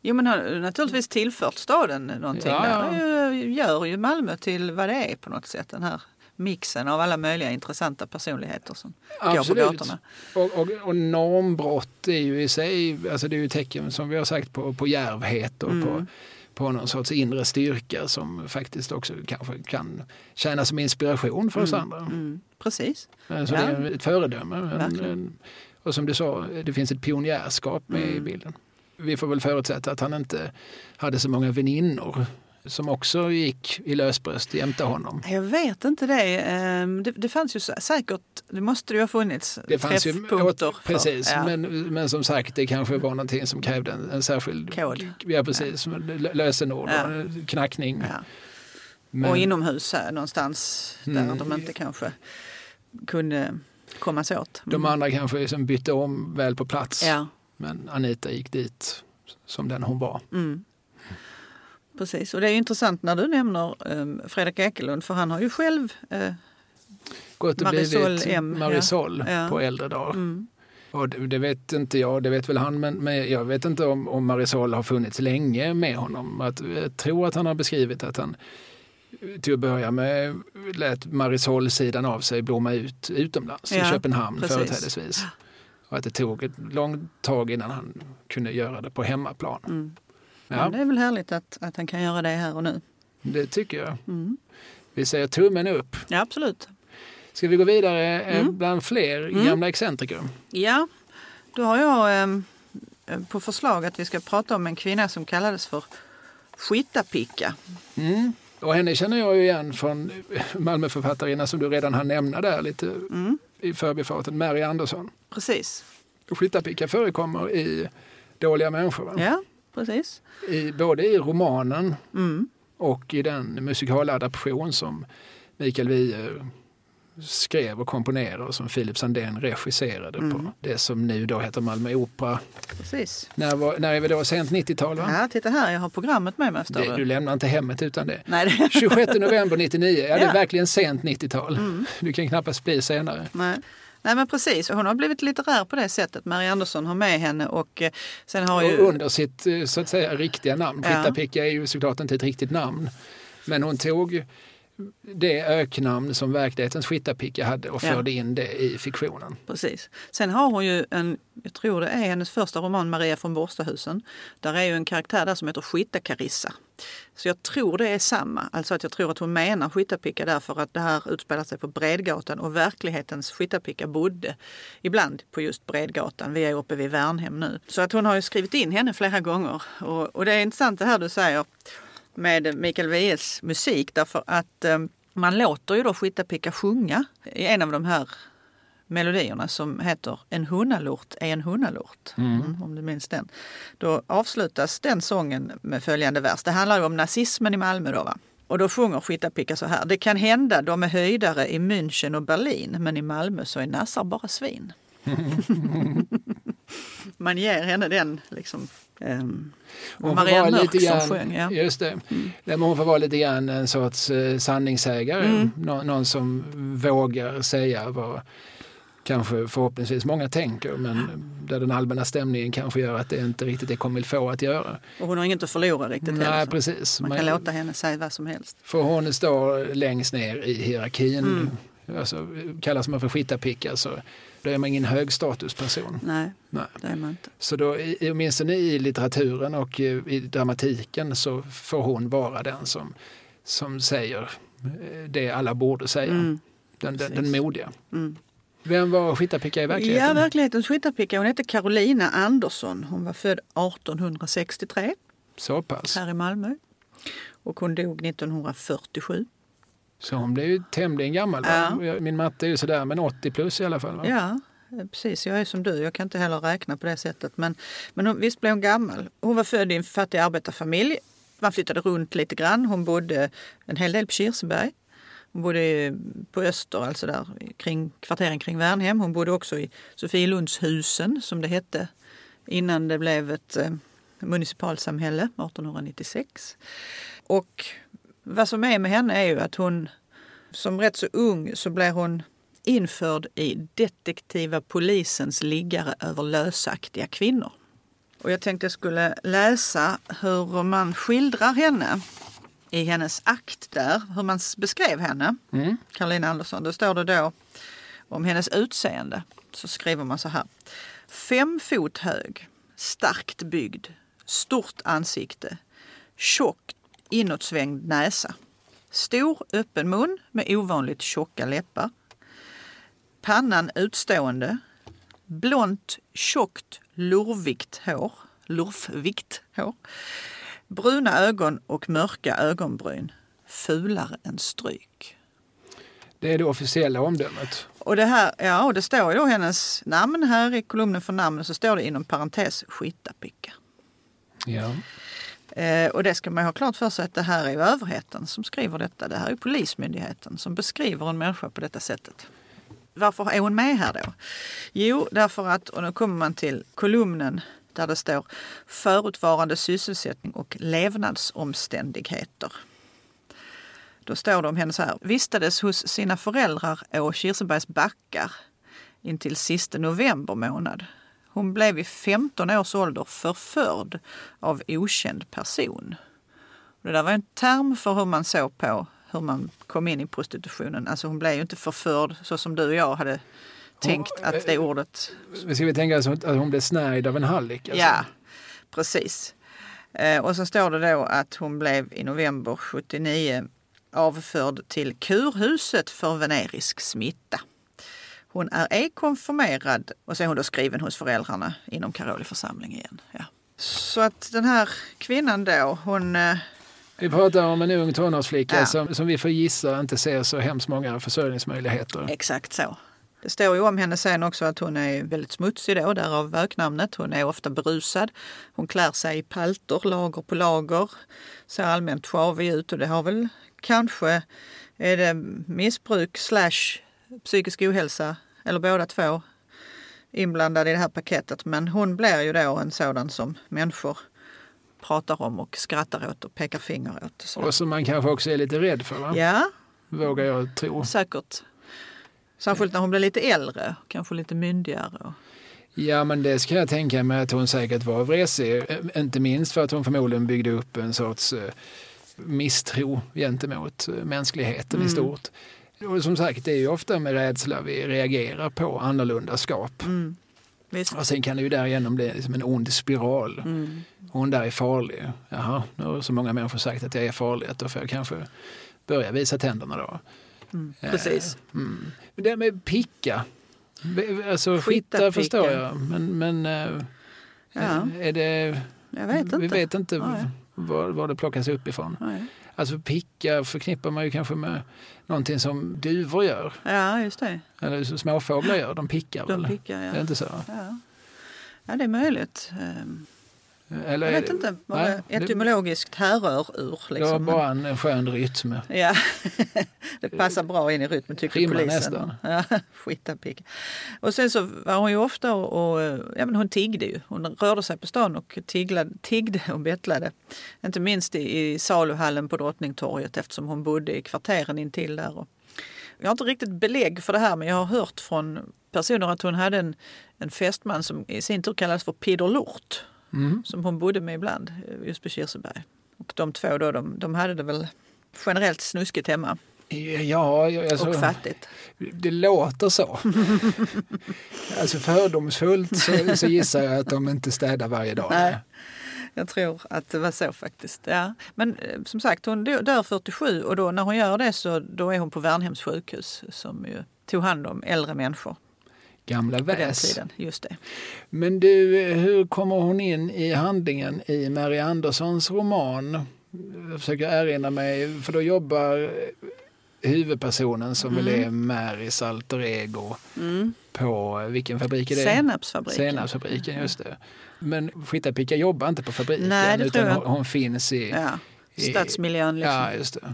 Jo men har naturligtvis tillfört staden någonting Ja, ja. där. Det gör ju Malmö till vad det är på något sätt. Den här mixen av alla möjliga intressanta personligheter som går på absolut. gatorna. Och, och, och normbrott är ju i sig, alltså det är ju tecken som vi har sagt på, på djärvhet och Mm. på någon sorts inre styrka som faktiskt också kanske kan tjäna som inspiration för oss andra. Mm, precis. Så Ja. det är ett föredöme. En, och som du sa, det finns ett pionjärskap med Mm. i bilden. Vi får väl förutsätta att han inte hade så många väninnor som också gick i lösbröst jämte honom. Jag vet inte det. Ehm, Det, det fanns ju sä- säkert, det måste det ju ha funnits Det fanns ju, träffpunkter. för- precis, ja. men, men som sagt det kanske var någonting som krävde en, en särskild Kod. Ja, precis, lö- lösenord, Ja. knackning. Ja. Men, Och inomhus här någonstans där Mm. de inte kanske kunde kommas åt. de andra kanske liksom bytte om väl på plats. Ja, Men Anita gick dit som den hon var. mm. Precis, och det är intressant när du nämner um, Fredrik Ekelund för han har ju själv eh, Gått och Marisol blivit M. Marisol Ja. på äldre dagar. mm, Och det, det vet inte jag, det vet väl han, men, men jag vet inte om, om Marisol har funnits länge med honom. Att, jag tror att han har beskrivit att han till att börja med lät Marisol-sidan av sig blomma ut utomlands, i Ja, Köpenhamn precis. företrädesvis. Och att det tog ett långt tag innan han kunde göra det på hemmaplan. mm. Ja, Men det är väl härligt att, att han kan göra det här och nu. det tycker jag. Mm. Vi säger tummen upp. Ja, absolut. Ska vi gå vidare eh, Mm. bland fler Mm. gamla excentriker? Ja, då har jag ehm, på förslag att vi ska prata om en kvinna som kallades för Skittapicka. Mm. Och henne känner jag ju igen från Malmöförfattarinna som du redan har nämna där lite Mm. i förbifarten, Mary Andersson. Precis. Skittapicka förekommer i Dåliga människor. Va? Ja, precis. I, både i romanen Mm. och i den musikaladaption som Mikael Wiehe skrev och komponerade och som Philip Sandén regisserade Mm. på det som nu då heter Malmö Opera. precis. När, var, när är vi då? Sent 90-tal va? Ja, titta här, jag har programmet med mig. Det, du? lämnar inte hemmet utan det. Nej, det... 26 november 99, ja, det är Ja. Mm. verkligen sent 90-tal. Du kan knappast bli senare. Nej. Nej men precis, hon har blivit litterär på det sättet. Mary Andersson har med henne och eh, sen har ju... Och under sitt eh, så att säga riktiga namn. Ja. Skittapicka är ju såklart inte ett riktigt namn. Men hon tog det öknamn som verklighetens Skittapicka hade och Ja. förde in det i fiktionen. Precis. Sen har hon ju en, jag tror det är hennes första roman Maria från Borstahusen. Där är ju en karaktär där som heter Skitta-Carissa. Så jag tror det är samma. Alltså att jag tror att hon menar Skittapicka därför att det här utspelar sig på Bredgatan och verklighetens Skittapicka bodde ibland på just Bredgatan. Vi är uppe vid Värnhem nu. Så att hon har ju skrivit in henne flera gånger. Och, och det är intressant det här du säger med Mikael Wiehes musik därför att eh, man låter ju då Skittapicka sjunga i en av de här melodierna som heter En hunnalort är en hunnalort. Mm, om du minns den. Då avslutas den sången med följande vers. Det handlar ju om nazismen i Malmö då va? Och då sjunger Skittapicka så här. Det kan hända de är höjdare i München och Berlin men i Malmö så är nassar bara svin. Man ger henne den liksom um, Maria Mörk som grann, sjöng. Ja. Just det. Mm. Hon får vara lite grann en sorts uh, sanningssägare. Mm. Nå någon som vågar säga vad kanske förhoppningsvis många tänker men där den allmänna stämningen kanske gör att det inte riktigt är comme få att göra. Och hon har inget att förlora riktigt Nej, heller, precis. Man kan men, låta henne säga vad som helst. För hon står längst ner i hierarkin. Mm. Alltså, kallas man för skittapicka så då är man ingen högstatusperson. Nej, Nej, det är man inte. Så då, åtminstone i litteraturen och i dramatiken så får hon vara den som, som säger eh, det alla borde säga. Mm. Den, den, den modiga. Mm. Vem var Skittapicka i verkligheten? Ja, verklighetens Skittapicka. Hon hette Carolina Andersson. Hon var född 1863. Så pass. Här i Malmö. Och hon dog 1947. Så hon blev ju tämligen gammal. Ja. Min matte är ju sådär, men 80 plus i alla fall. Va? Ja, precis. Jag är som du. Jag kan inte heller räkna på det sättet. Men, men hon, visst blev hon gammal. Hon var född i en fattig arbetarfamilj. Man flyttade runt lite grann. Hon bodde en hel del på Kirseberg. Hon bodde på Öster, alltså där kring kvarteren kring Värnhem. Hon bodde också i Sofielundshusen som det hette innan det blev ett eh, municipalsamhälle 1896. Och vad som är med henne är ju att hon som rätt så ung så blev hon införd i detektiva polisens liggare över lösaktiga kvinnor. Och jag tänkte jag skulle läsa hur man skildrar henne i hennes akt där, hur man beskrev henne, mm. Karolina Andersson. Då står det då om hennes utseende. Så skriver man så här. Fem fot hög, starkt byggd, stort ansikte, tjock inåtsvängd näsa. Stor öppen mun med ovanligt tjocka läppar. Pannan utstående. Blont, tjockt, lurvigt hår. Lurfvikt hår. Bruna ögon och mörka ögonbryn. Fulare än stryk. Det är det officiella omdömet. Och det, här, ja, och det står ju då hennes namn här i kolumnen för namn så står det inom parentes Skittapicka. Ja. Eh, och det ska man ha klart för sig att det här är överheten som skriver detta. Det här är Polismyndigheten som beskriver en människa på detta sättet. Varför är hon med här då? Jo, därför att, och nu kommer man till kolumnen där det står förutvarande sysselsättning och levnadsomständigheter. Då står det om henne så här. Vistades hos sina föräldrar å Kirsebergs backar intill sista november månad. Hon blev i 15 års ålder förförd av okänd person. Det där var en term för hur man såg på hur man kom in i prostitutionen. Alltså hon blev ju inte förförd så som du och jag hade tänkt att det ordet... Ska vi tänka oss att hon blev snärjd av en hallick? Alltså. Ja, precis. Eh, och så står det då att hon blev i november 79 avförd till kurhuset för venerisk smitta. Hon är ej konfirmerad och så är hon då skriven hos föräldrarna inom Karoli församling igen. Ja. Så att den här kvinnan då, hon... Eh, vi pratar om en ung tonårsflicka ja. som, som vi får gissa inte ser så hemskt många försörjningsmöjligheter. Exakt så. Det står ju om henne sen också att hon är väldigt smutsig då, därav öknamnet. Hon är ofta berusad. Hon klär sig i palter, lager på lager. Ser allmänt sjavig ut och det har väl kanske är det missbruk slash psykisk ohälsa eller båda två inblandade i det här paketet. Men hon blir ju då en sådan som människor pratar om och skrattar åt och pekar finger åt. Så. Och som man kanske också är lite rädd för? Va? Ja. Vågar jag tro. Säkert. Särskilt när hon blir lite äldre, kanske lite myndigare. Ja, men det ska jag tänka mig att hon säkert var vresig. Inte minst för att hon förmodligen byggde upp en sorts eh, misstro gentemot eh, mänskligheten mm. i stort. Och som sagt, det är ju ofta med rädsla vi reagerar på annorlunda skap. Mm. Och sen kan det ju därigenom bli liksom en ond spiral. Mm. Hon där är farlig. Jaha, nu har så många människor sagt att jag är farlig, att då får jag kanske börja visa tänderna då. Mm. Precis. Eh, mm. Det med picka, alltså skitta förstår jag, men, men eh, ja. är det... Jag vet inte. Vi vet inte var, var det plockas upp ifrån. Nej. Alltså picka förknippar man ju kanske med någonting som duvor gör. Ja, just det. Eller som småfåglar gör, de pickar De väl? pickar, ja. Är det inte så? Ja. ja, det är möjligt. Eller, Jag vet inte vad Nej, det etymologiskt härrör ur. Det var Liksom. bara en skön rytm. Ja, det passar bra in i rytmen tycker Rimmar polisen. nästan. Ja, skitapicka. Och sen så var hon ju ofta och, ja, men hon tiggde ju. Hon rörde sig på stan och tiglade, tiggde och bettlade. Inte minst i, i saluhallen på Drottningtorget eftersom hon bodde i kvarteren intill där. Och jag har inte riktigt belägg för det här men jag har hört från personer att hon hade en, en fästman som i sin tur kallades för Peder Lort. Mm. Som hon bodde med ibland eh, just på Kirseberg. Och de två då, de, de hade det väl generellt snuskigt hemma Ja, alltså, och fattigt. det låter så. alltså fördomsfullt så, så gissar jag att de inte städar varje dag. Nej. Jag tror att det var så faktiskt. Ja. Men eh, som sagt, hon dö- dör 47 och då när hon gör det så då är hon på Värnhems sjukhus som ju tog hand om äldre människor Gamla väs. Just det. Men du, hur kommer hon in i handlingen i Mary Anderssons roman? Jag försöker erinra mig, för då jobbar huvudpersonen som väl är Marys alter ego Mm. på, vilken fabrik är det? Senapsfabriken. Senapsfabriken, just det. Men Skitapicka jobbar inte på fabriken Nej, utan hon, hon finns i... Ja. i- Stadsmiljön liksom. Ja, just det.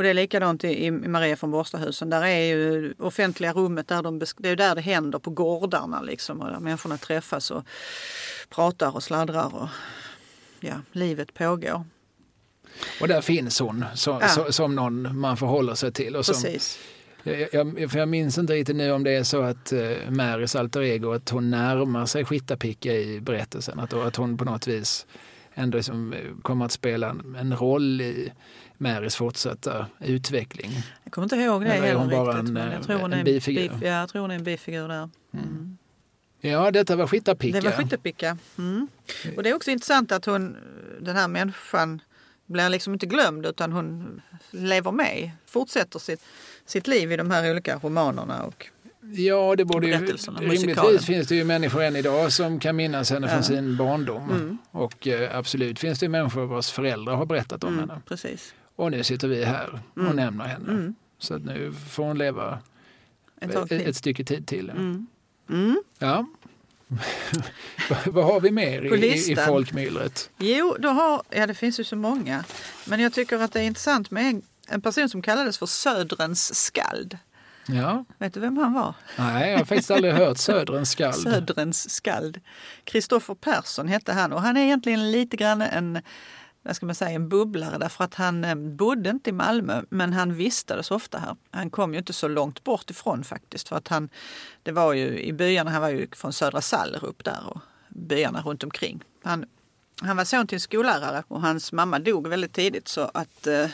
Och det är likadant i, i Maria från Borstahusen. Där är ju offentliga rummet, där de, det är där det händer på gårdarna liksom. Och där människorna träffas och pratar och sladdrar och ja, livet pågår. Och där finns hon så, Ja. så, som någon man förhåller sig till. Och som, Precis. jag, jag, för jag minns inte riktigt nu om det är så att uh, Marys alter ego, att hon närmar sig Skitapicka i berättelsen. Att, att hon på något vis ändå liksom, eh, kommer att spela en, en roll i Marys fortsatta utveckling. Jag kommer inte ihåg det Eller är hon heller bara riktigt. en, men eh, jag tror hon en är bifigur? bif- ja, jag tror hon är en bifigur där. Mm. Ja, detta var Skitapicka. Det var Skyttepicka. Mm. Och det är också intressant att hon, den här människan blir liksom inte glömd utan hon lever med, fortsätter sitt, sitt liv i de här olika romanerna. Och, Ja, det borde ju, rimligtvis musikalen. finns det ju människor än idag som kan minnas henne Ja. från sin barndom. Mm. Och eh, absolut finns det människor vars föräldrar har berättat om mm, henne. precis. Och nu sitter vi här och Mm. nämner henne. Mm. Så att nu får hon leva Ett ett, stycke tid till. Mm. Mm. Ja. Vad- har vi mer i, i, i folkmyllret? Jo, då har, ja det finns ju så många. Men jag tycker att det är intressant med en, en person som kallades för Södrens skald. Ja. Vet du vem han var? Nej, jag har faktiskt aldrig hört Söderens skald. Södrens skald. Kristoffer Persson hette han och han är egentligen lite grann en, vad ska man säga, en bubblare därför att han eh, bodde inte i Malmö men han vistades ofta här. Han kom ju inte så långt bort ifrån faktiskt för att han, det var ju i byarna, han var ju från Södra Sallerup där och byarna runt omkring. Han, han var son till en skollärare och hans mamma dog väldigt tidigt så att eh,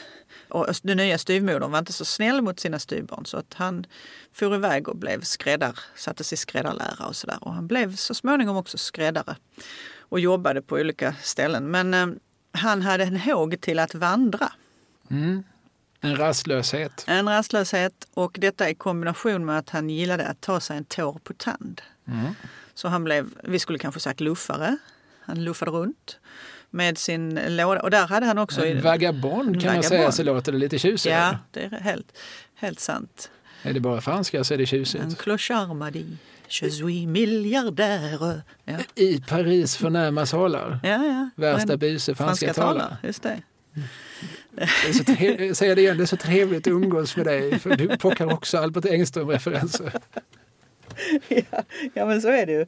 och den nya styvmodern var inte så snäll mot sina styvbarn så att han for iväg och blev skräddar, sattes i skräddarlära och sådär. Och han blev så småningom också skräddare och jobbade på olika ställen. Men eh, han hade en håg till att vandra. Mm. En rastlöshet. En rastlöshet och detta i kombination med att han gillade att ta sig en tår på tand. Mm. Så han blev, vi skulle kanske sagt luffare. Han luffade runt med sin låda. Och där hade han också... En vagabond kan man säga Vagabond. så låter det lite tjusigare. Ja, det är helt, helt sant. Är det bara franska så är det En tjusigt. clochard m'a dit, je suis miljardär. Ja, I Paris förnäma salar. ja. ja. Värsta buse franska, franska talare. Just det. Det är så det igen, det är så trevligt att umgås med dig. För du plockar också Albert Engström-referenser. ja, ja, men så är det ju.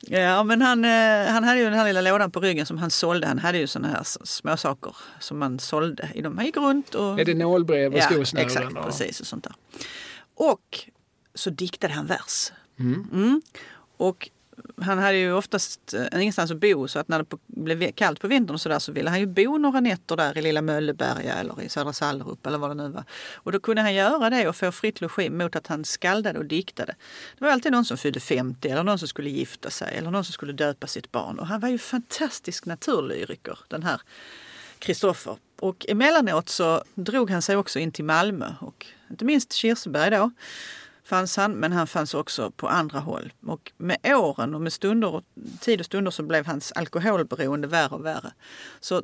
Ja, men han, eh, han hade ju den här lilla lådan på ryggen som han sålde. Han hade ju såna här s- småsaker som man sålde. Han gick runt och... Är det nålbrev och ja, skosnören? exakt, och- precis och sånt där. Och så diktade han vers. Mm. Mm. Och han hade ju oftast eh, ingenstans att bo så att när det blev kallt på vintern och så där så ville han ju bo några nätter där i lilla Mölleberga eller i Södra Sallerup eller vad det nu var. Och då kunde han göra det och få fritt logi mot att han skaldade och diktade. Det var alltid någon som fyllde 50 eller någon som skulle gifta sig eller någon som skulle döpa sitt barn. Och han var ju fantastisk naturlyriker den här Kristoffer. Och emellanåt så drog han sig också in till Malmö och inte minst Kirseberg då fanns han, men han fanns också på andra håll. Och med åren och med stunder tid och stunder så blev hans alkoholberoende värre och värre. Så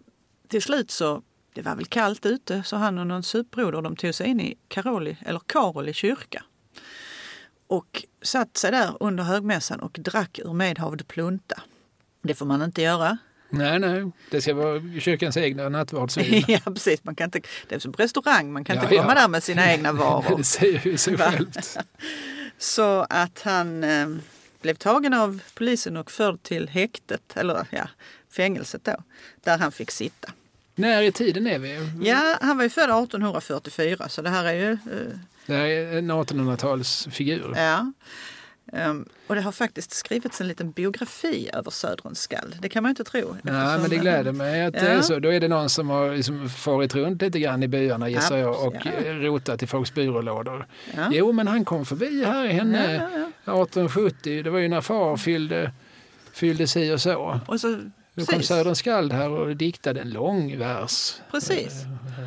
till slut så Det var väl kallt ute så han och någon supbroder de tog sig in i Karoli, eller Karoli kyrka. Och satt sig där under högmässan och drack ur medhavd plunta. Det får man inte göra. Nej, nej, det ska vara kyrkans egna nattvardsvin. ja, precis. Man kan inte, det är som på restaurang, man kan Ja, inte komma ja. där med sina egna varor. det säger ju sig självt. Så att han eh, blev tagen av polisen och förd till häktet, eller ja, fängelset då, där han fick sitta. När i tiden är vi? Ja, han var ju född 1844 så det här är ju... eh, Det här är en 1800-talsfigur. ja. Ehm, och det har faktiskt skrivits en liten biografi över Söderens skald. Det kan man inte tro. Nej, men det gläder mig att det Ja. är så. Då är det någon som har liksom farit runt lite grann i byarna gissar jag och Ja. eh, rotat i folks byrålådor. Ja. Jo, men han kom förbi här i henne Ja, ja, ja. 1870. Det var ju när far fyllde, fyllde si och så. Och så, Då kom Söderens skald här och diktade en lång vers. precis.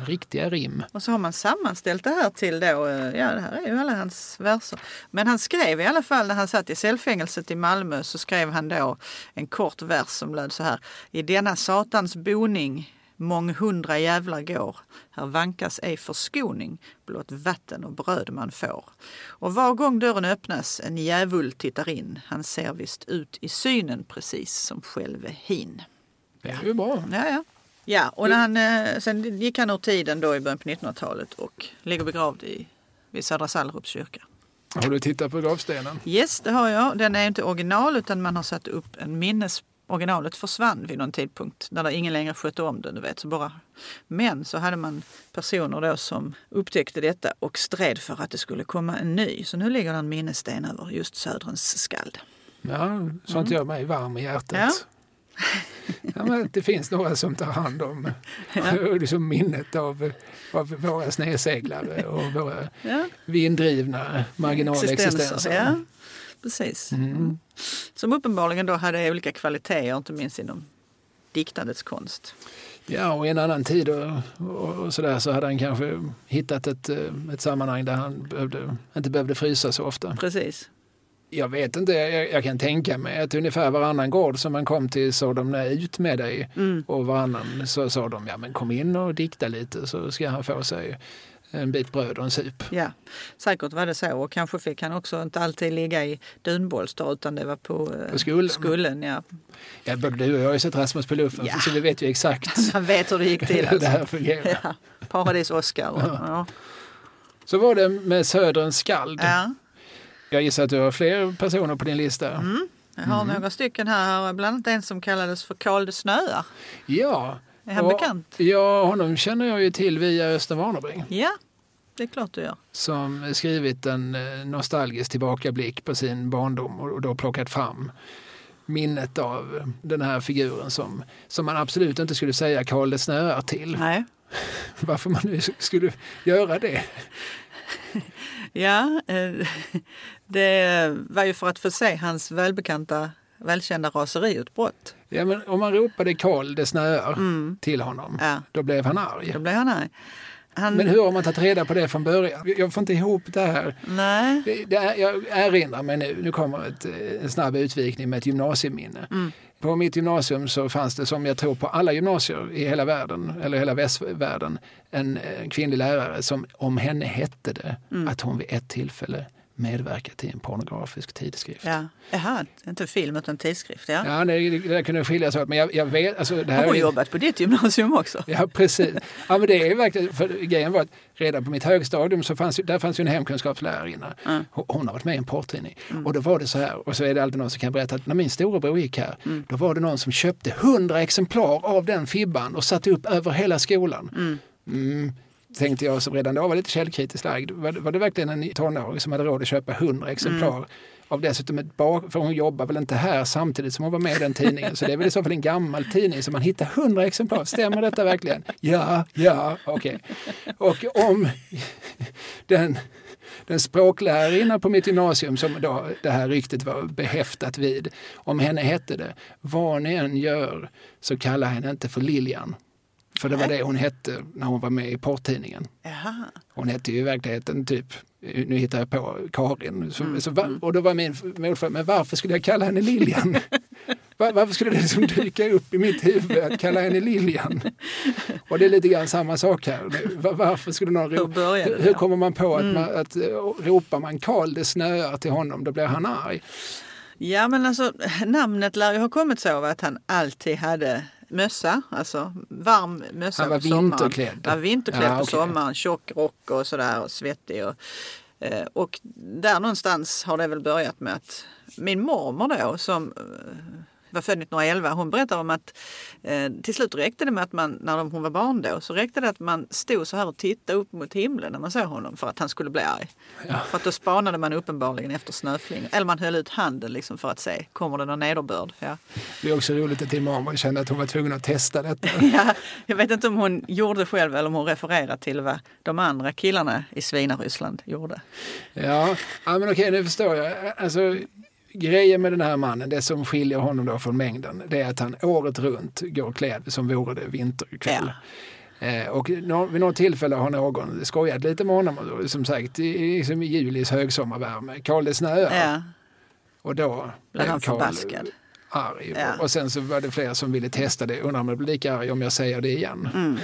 Riktiga rim. Och så har man sammanställt det här till då, eh, ja det här är ju alla hans verser. Men han skrev i alla fall när han satt i cellfängelset i Malmö så skrev han då en kort vers som löd så här. I denna satans boning månghundra jävlar går. Här vankas ej förskoning, blott vatten och bröd man får. Och var gång dörren öppnas en djävul tittar in. Han ser visst ut i synen precis som själve hin. Det är ju bra. Ja, ja. Ja, och när han, eh, sen gick han ur tiden då i början på 1900-talet och ligger begravd i, vid Södra Sallerups kyrka. Har du tittat på gravstenen? Yes, det har jag. Den är inte original utan man har satt upp en minnes... Originalet försvann vid någon tidpunkt när det ingen längre skötte om den. Du vet, så bara. Men så hade man personer då som upptäckte detta och stred för att det skulle komma en ny. Så nu ligger det en minnessten över just Söderens skald. Ja, sånt gör mig varm i hjärtat. Ja. Ja, men det finns några som tar hand om liksom minnet av, av våra snedseglare och våra Ja, vinddrivna marginalexistenser. Ja, precis. Mm. Som uppenbarligen då hade olika kvaliteter, inte minst inom diktandets konst. Ja, och i en annan tid och, och, och sådär så hade han kanske hittat ett, eh, ett sammanhang där han behövde, inte behövde frysa så ofta. Precis. Jag vet inte, jag, jag kan tänka mig att ungefär varannan gård som man kom till sa de nej, ut med dig. Mm. Och varannan så sa de ja men kom in och dikta lite så ska han få sig en bit bröd och en sup. Ja, säkert var det så. Och kanske fick han också inte alltid ligga i dunbolster utan det var på, eh, På skullen. skullen. Ja. Ja, både du och jag har ju sett Rasmus på luffen Ja. så vi vet ju exakt Han vet hur det gick till. hur det Alltså. här fungerar. Ja, Paradis-Oscar. och- Ja. Så var det med Söderns skald. Ja. Jag gissar att du har fler personer på din lista. Mm. Jag har några stycken här, bland annat en som kallades för Karl de Snöar. Ja. Är han och- bekant? Ja, honom känner jag ju till via Östen Warnerbring. Ja, det är klart du gör. som skrivit en eh, nostalgisk tillbakablick på sin barndom och då plockat fram minnet av den här figuren som, som man absolut inte skulle säga Karl det snöar till. Nej. Varför man nu skulle göra det. Ja, eh, det var ju för att få se hans välbekanta, välkända raseriutbrott. Ja, men om man ropade Karl det snöar Mm. till honom, Ja, då blev han arg. då blev han arg. Han, Men hur har man tagit reda på det från början? Jag får inte ihop det här. Nej. Det, det jag erinrar mig nu, nu kommer ett, eh, en snabb utvikning med ett gymnasieminne. Mm. På mitt gymnasium så fanns det, som jag tror på alla gymnasier i hela världen, eller hela västvärlden, en, eh, kvinnlig lärare som om henne hette det Mm. att hon vid ett tillfälle medverkat i en pornografisk tidskrift. Ja. Jaha, inte film utan tidskrift. Ja. Ja, det, det där kunde skiljas åt, men jag, jag vet... Alltså, det här Har är- jobbat på ditt gymnasium också? Ja, precis. Ja, men det är verkligen, för grejen var att redan på mitt högstadium så fanns, där fanns ju en hemkunskapslärarinna. Mm. Hon har varit med i en porrtidning. Och då var det så här, och så är det alltid någon som kan berätta att när min storebror gick här, Mm. då var det någon som köpte hundra exemplar av den fibban och satte upp över hela skolan. Mm. Mm, tänkte jag som redan då var lite källkritiskt lagd. Var, det- var det verkligen en tonåring som hade råd att köpa hundra exemplar? Mm. Av dessutom ett bak, för hon jobbar väl inte här samtidigt som hon var med i den tidningen. Så det är väl i så fall en gammal tidning som man hittar hundra exemplar. Stämmer detta verkligen? Ja, ja, okej. Och om den, den språklärarinna på mitt gymnasium som då det här ryktet var behäftat vid, om henne hette det, vad ni än gör så kalla henne inte för Lilian. För det var det hon hette när hon var med i porrtidningen. Jaha. Hon hette ju i verkligheten typ, nu hittar jag på Karin. Så, Mm, så, va- och då var min motfråga, men varför skulle jag kalla henne Lilian? Var, varför skulle det liksom dyka upp i mitt huvud att kalla henne Lilian? Och det är lite grann samma sak här. Var- Varför skulle någon Hur ro- började hur, hur kommer man på att, man, att eh, ropar man Karl det snöar till honom, då blir han arg. Ja men alltså namnet lär ju ha kommit så att han alltid hade mössa, alltså varm mössa Han var på sommaren. vinterklädd. Han var vinterklädd Ja, på sommaren, tjock rock och sådär och svettig. Och, eh, och där någonstans har det väl börjat med att min mormor då som eh, var född 1911, hon berättar om att eh, till slut räckte det med att man, när de- hon var barn då, så räckte det att man stod så här och tittade upp mot himlen när man såg honom för att han skulle bli arg. För att då spanade man uppenbarligen efter snöflingor. Eller man höll ut handen liksom för att se, kommer det någon nederbörd? Ja. Det är också roligt att din mormor kände att hon var tvungen att testa detta. Ja, jag vet inte om hon gjorde det själv eller om hon refererar till vad de andra killarna i Svinaryssland gjorde. Ja, ja men okej, nu förstår jag. Alltså, grejen med den här mannen, det som skiljer honom då från mängden, det är att han året runt går klädd som vore det vinterkväll. Eh, och vid något tillfälle har någon skojat lite med honom, och som sagt i, liksom i julis högsommarvärme. Karl det snöar. Ja, Och då blev han förbaskad. arg. Ja. Och sen så var det flera som ville testa det. Undrar om jag blir lika arg om jag säger det igen.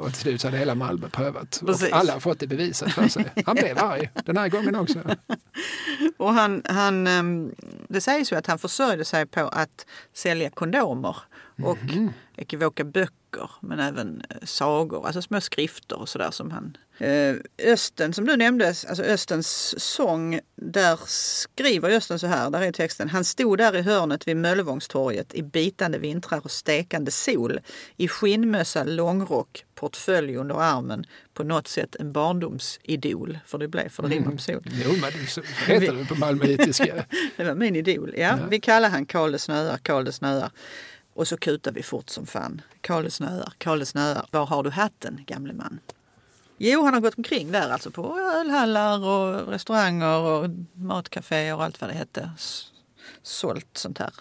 Och till slut så hade hela Malmö prövat. Mm. Precis. Och alla har fått det bevisat för sig. Han blev arg den här gången också. Och han, han, ehm, det sägs ju att han försörjde sig på att sälja kondomer och ekivoka böcker men även eh, sagor, alltså små skrifter och sådär som han... Eh, Östen som du nämnde, alltså Östens sång, där skriver Östen så här, där är texten. Han stod där i hörnet vid Möllevångstorget i bitande vintrar och stekande sol, i skinnmössa, långrock, portfölj under armen, på något sätt en barndomsidol, för det blev, för det rimmar på sol. Jo, men så heter det på malmöitiska. Det var min idol. Ja, Vi kallar han Karl det snöar, Karl det snöar. Och så kutar vi fort som fan. Karl det snöar, Karl det snöar. Var har du hatten, gamle man? Jo, han har gått omkring där alltså på ölhallar och restauranger och matcaféer och allt vad det hette. Sålt sånt här.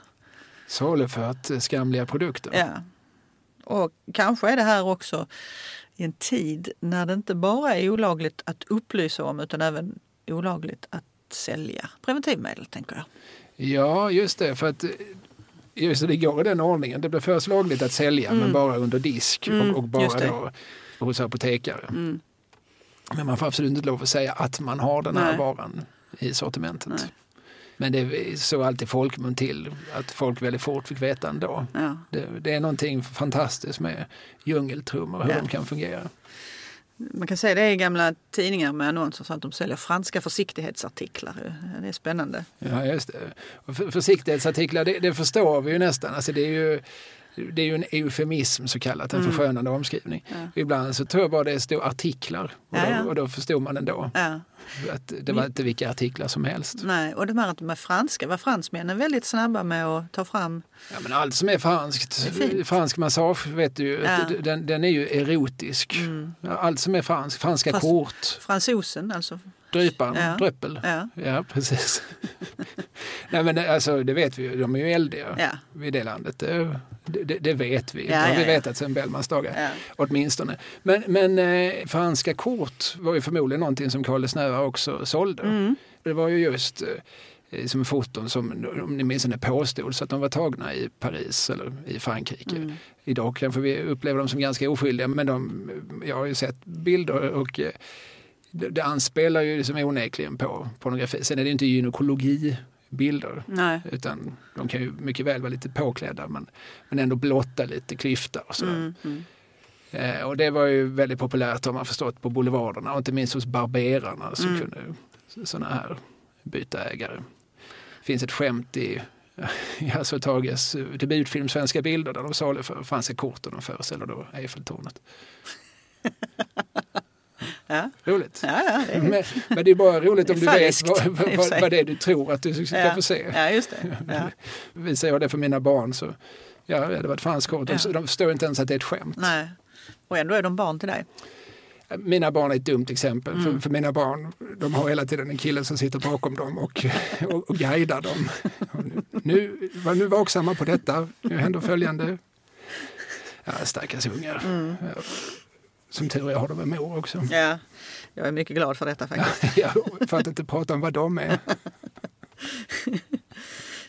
Salufört eh, skamliga produkter. Ja. Och kanske är det här också i en tid när det inte bara är olagligt att upplysa om utan även olagligt att sälja preventivmedel, tänker jag. Ja, just det. För att just det, går i den ordningen. Det blir först lagligt att sälja, men bara under disk Mm, och, och bara då hos apotekare. Mm. Men man får absolut inte lov att säga att man har den här Nej. varan i sortimentet. Nej. Men det såg alltid folkmun till, att folk väldigt fort fick veta ändå. Ja. Det, det är någonting fantastiskt med djungeltrummor, hur Ja. de kan fungera. Man kan säga det är gamla tidningar med annonser så att de säljer franska försiktighetsartiklar. Det är spännande. Ja, just det. Försiktighetsartiklar, det, det förstår vi ju nästan. Alltså det är ju det är ju en eufemism så kallat, en förskönande omskrivning. Ja. Ibland så tror jag bara det stod artiklar och, Ja, ja. Då, och då förstod man ändå Ja. att det var inte vilka artiklar som helst. Nej, och de här är franska var fransmännen väldigt snabba med att ta fram. Ja, men allt som är franskt, Det är fransk massage vet du Ja. den, den är ju erotisk. Ja, Allt som är fransk, franska Fast- kort, Fransosen alltså. Drypan, Ja. dröppel. Ja. Ja, precis. Nej men alltså det vet vi ju, de är ju eldiga Ja. vid det landet. Det, det, det vet vi. Ja, det har vi vetat sedan Bellmans dagar. Ja. Åtminstone. Men, men eh, franska kort var ju förmodligen någonting som Karl Snöa också sålde. Mm. Det var ju just eh, som foton som, om ni minns det påstods att de var tagna i Paris eller i Frankrike. Mm. Idag kanske vi upplever dem som ganska oskyldiga men de, jag har ju sett bilder och eh, det, det anspelar ju liksom onekligen på pornografi. Sen är det inte gynekologibilder Nej. utan de kan ju mycket väl vara lite påklädda men, men ändå blotta lite klyfta och sådär. Mm. Mm. Eh, och det var ju väldigt populärt har man förstått på boulevarderna och inte minst hos barberarna som Mm. kunde sådana här byta ägare. Det finns ett skämt i i Hasse och Tages eh, debutfilm Svenska bilder där de saluför franska kort och de föreställer då Eiffeltornet. Ja. Roligt. Ja, ja, det. Men, men det är bara roligt om du vet vad, vad, vad det är du tror att du ska få se. ja, just det. Ja. Visar jag det för mina barn så ja, det var ett franskt kort. De, Ja. de förstår inte ens att det är ett skämt. Nej. Och ändå är de barn till dig. Mina barn är ett dumt exempel. Mm. För, för mina barn de har hela tiden en kille som sitter bakom dem och, och, och guidar dem. Och nu, nu, var nu vaksamma på detta. Nu händer följande. Ja, stackars ungar. Mm. Ja. Som tur är har de en mor också. Ja. Jag är mycket glad för detta faktiskt. Ja, för att inte prata om vad de är.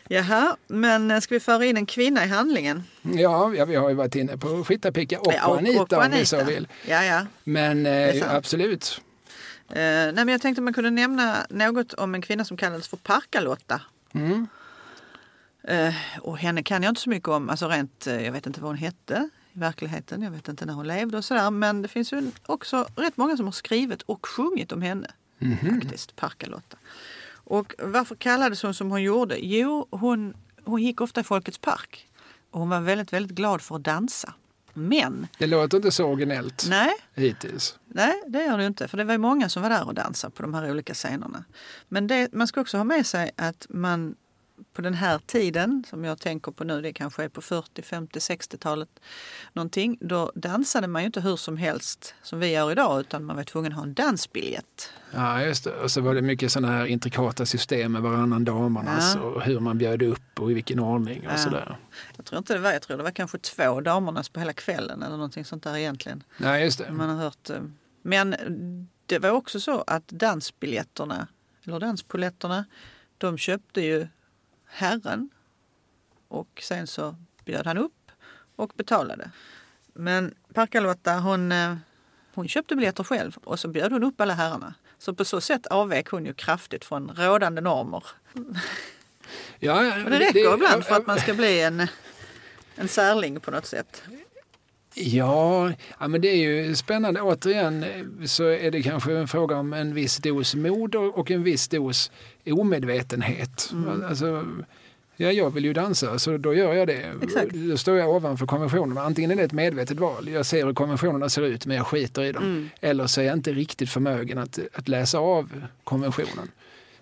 Jaha, men ska vi föra in en kvinna i handlingen? Ja, ja vi har ju varit inne på Skittapicka och, Ja, på Anita, och om vi så vill. Ja, ja. Men eh, absolut. Eh, nej, men jag tänkte man kunde nämna något om en kvinna som kallades för Parkalotta. Mm. Eh, och henne kan jag inte så mycket om, alltså rent, eh, jag vet inte vad hon hette verkligheten, jag vet inte när hon levde och sådär. Men det finns ju också rätt många som har skrivit och sjungit om henne. Faktiskt, Parkalotta. Och varför kallades hon som hon gjorde? Jo, hon, hon gick ofta i Folkets park. Och hon var väldigt, väldigt glad för att dansa. Men, Det låter inte så originellt nej, hittills. Nej, det gör det inte. För det var ju många som var där och dansade på de här olika scenerna. Men det, man ska också ha med sig att man på den här tiden, som jag tänker på nu, det kanske är på 40, 50, 60-talet någonting. Då dansade man ju inte hur som helst som vi gör idag utan man var tvungen att ha en dansbiljett. Ja, just det. Och så var det mycket sådana här intrikata system med varannan damernas Ja. och hur man bjöd upp och i vilken ordning och Ja. sådär. Jag tror inte det var, jag tror det var kanske två damernas på hela kvällen eller någonting sånt där egentligen. Nej, just det. Man har hört. eh, Men det var också så att dansbiljetterna, eller danspoletterna, de köpte ju herren och sen så bjöd han upp och betalade. Men Parkalotta hon, eh, hon köpte biljetter själv och så bjöd hon upp alla herrarna. Så på så sätt avvek hon ju kraftigt från rådande normer. Ja, det räcker ibland för att man ska bli en, en särling på något sätt. Ja, ja, men det är ju spännande. Återigen eh, så är det kanske en fråga om en viss dos mod och en viss dos omedvetenhet. Mm. Alltså, ja, jag vill ju dansa så då gör jag det. Exakt. Då står jag ovanför konventionerna. Antingen är det ett medvetet val, jag ser hur konventionerna ser ut men jag skiter i dem. Mm. Eller så är jag inte riktigt förmögen att, att läsa av konventionen.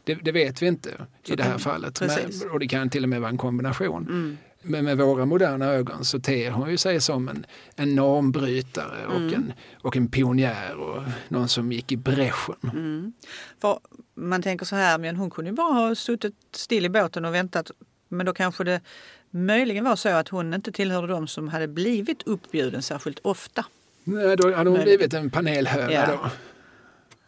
Det, det vet vi inte i det här fallet. Precis. Men, och det kan till och med vara en kombination. Mm. Men med våra moderna ögon så ter hon ju sig som en, en normbrytare och, Mm. en, och en pionjär och någon som gick i bräschen. Mm. För man tänker så här, men hon kunde ju bara ha suttit still i båten och väntat. Men då kanske det möjligen var så att hon inte tillhörde de som hade blivit uppbjuden särskilt ofta. Nej, då hade hon blivit en panelhöna Ja. då.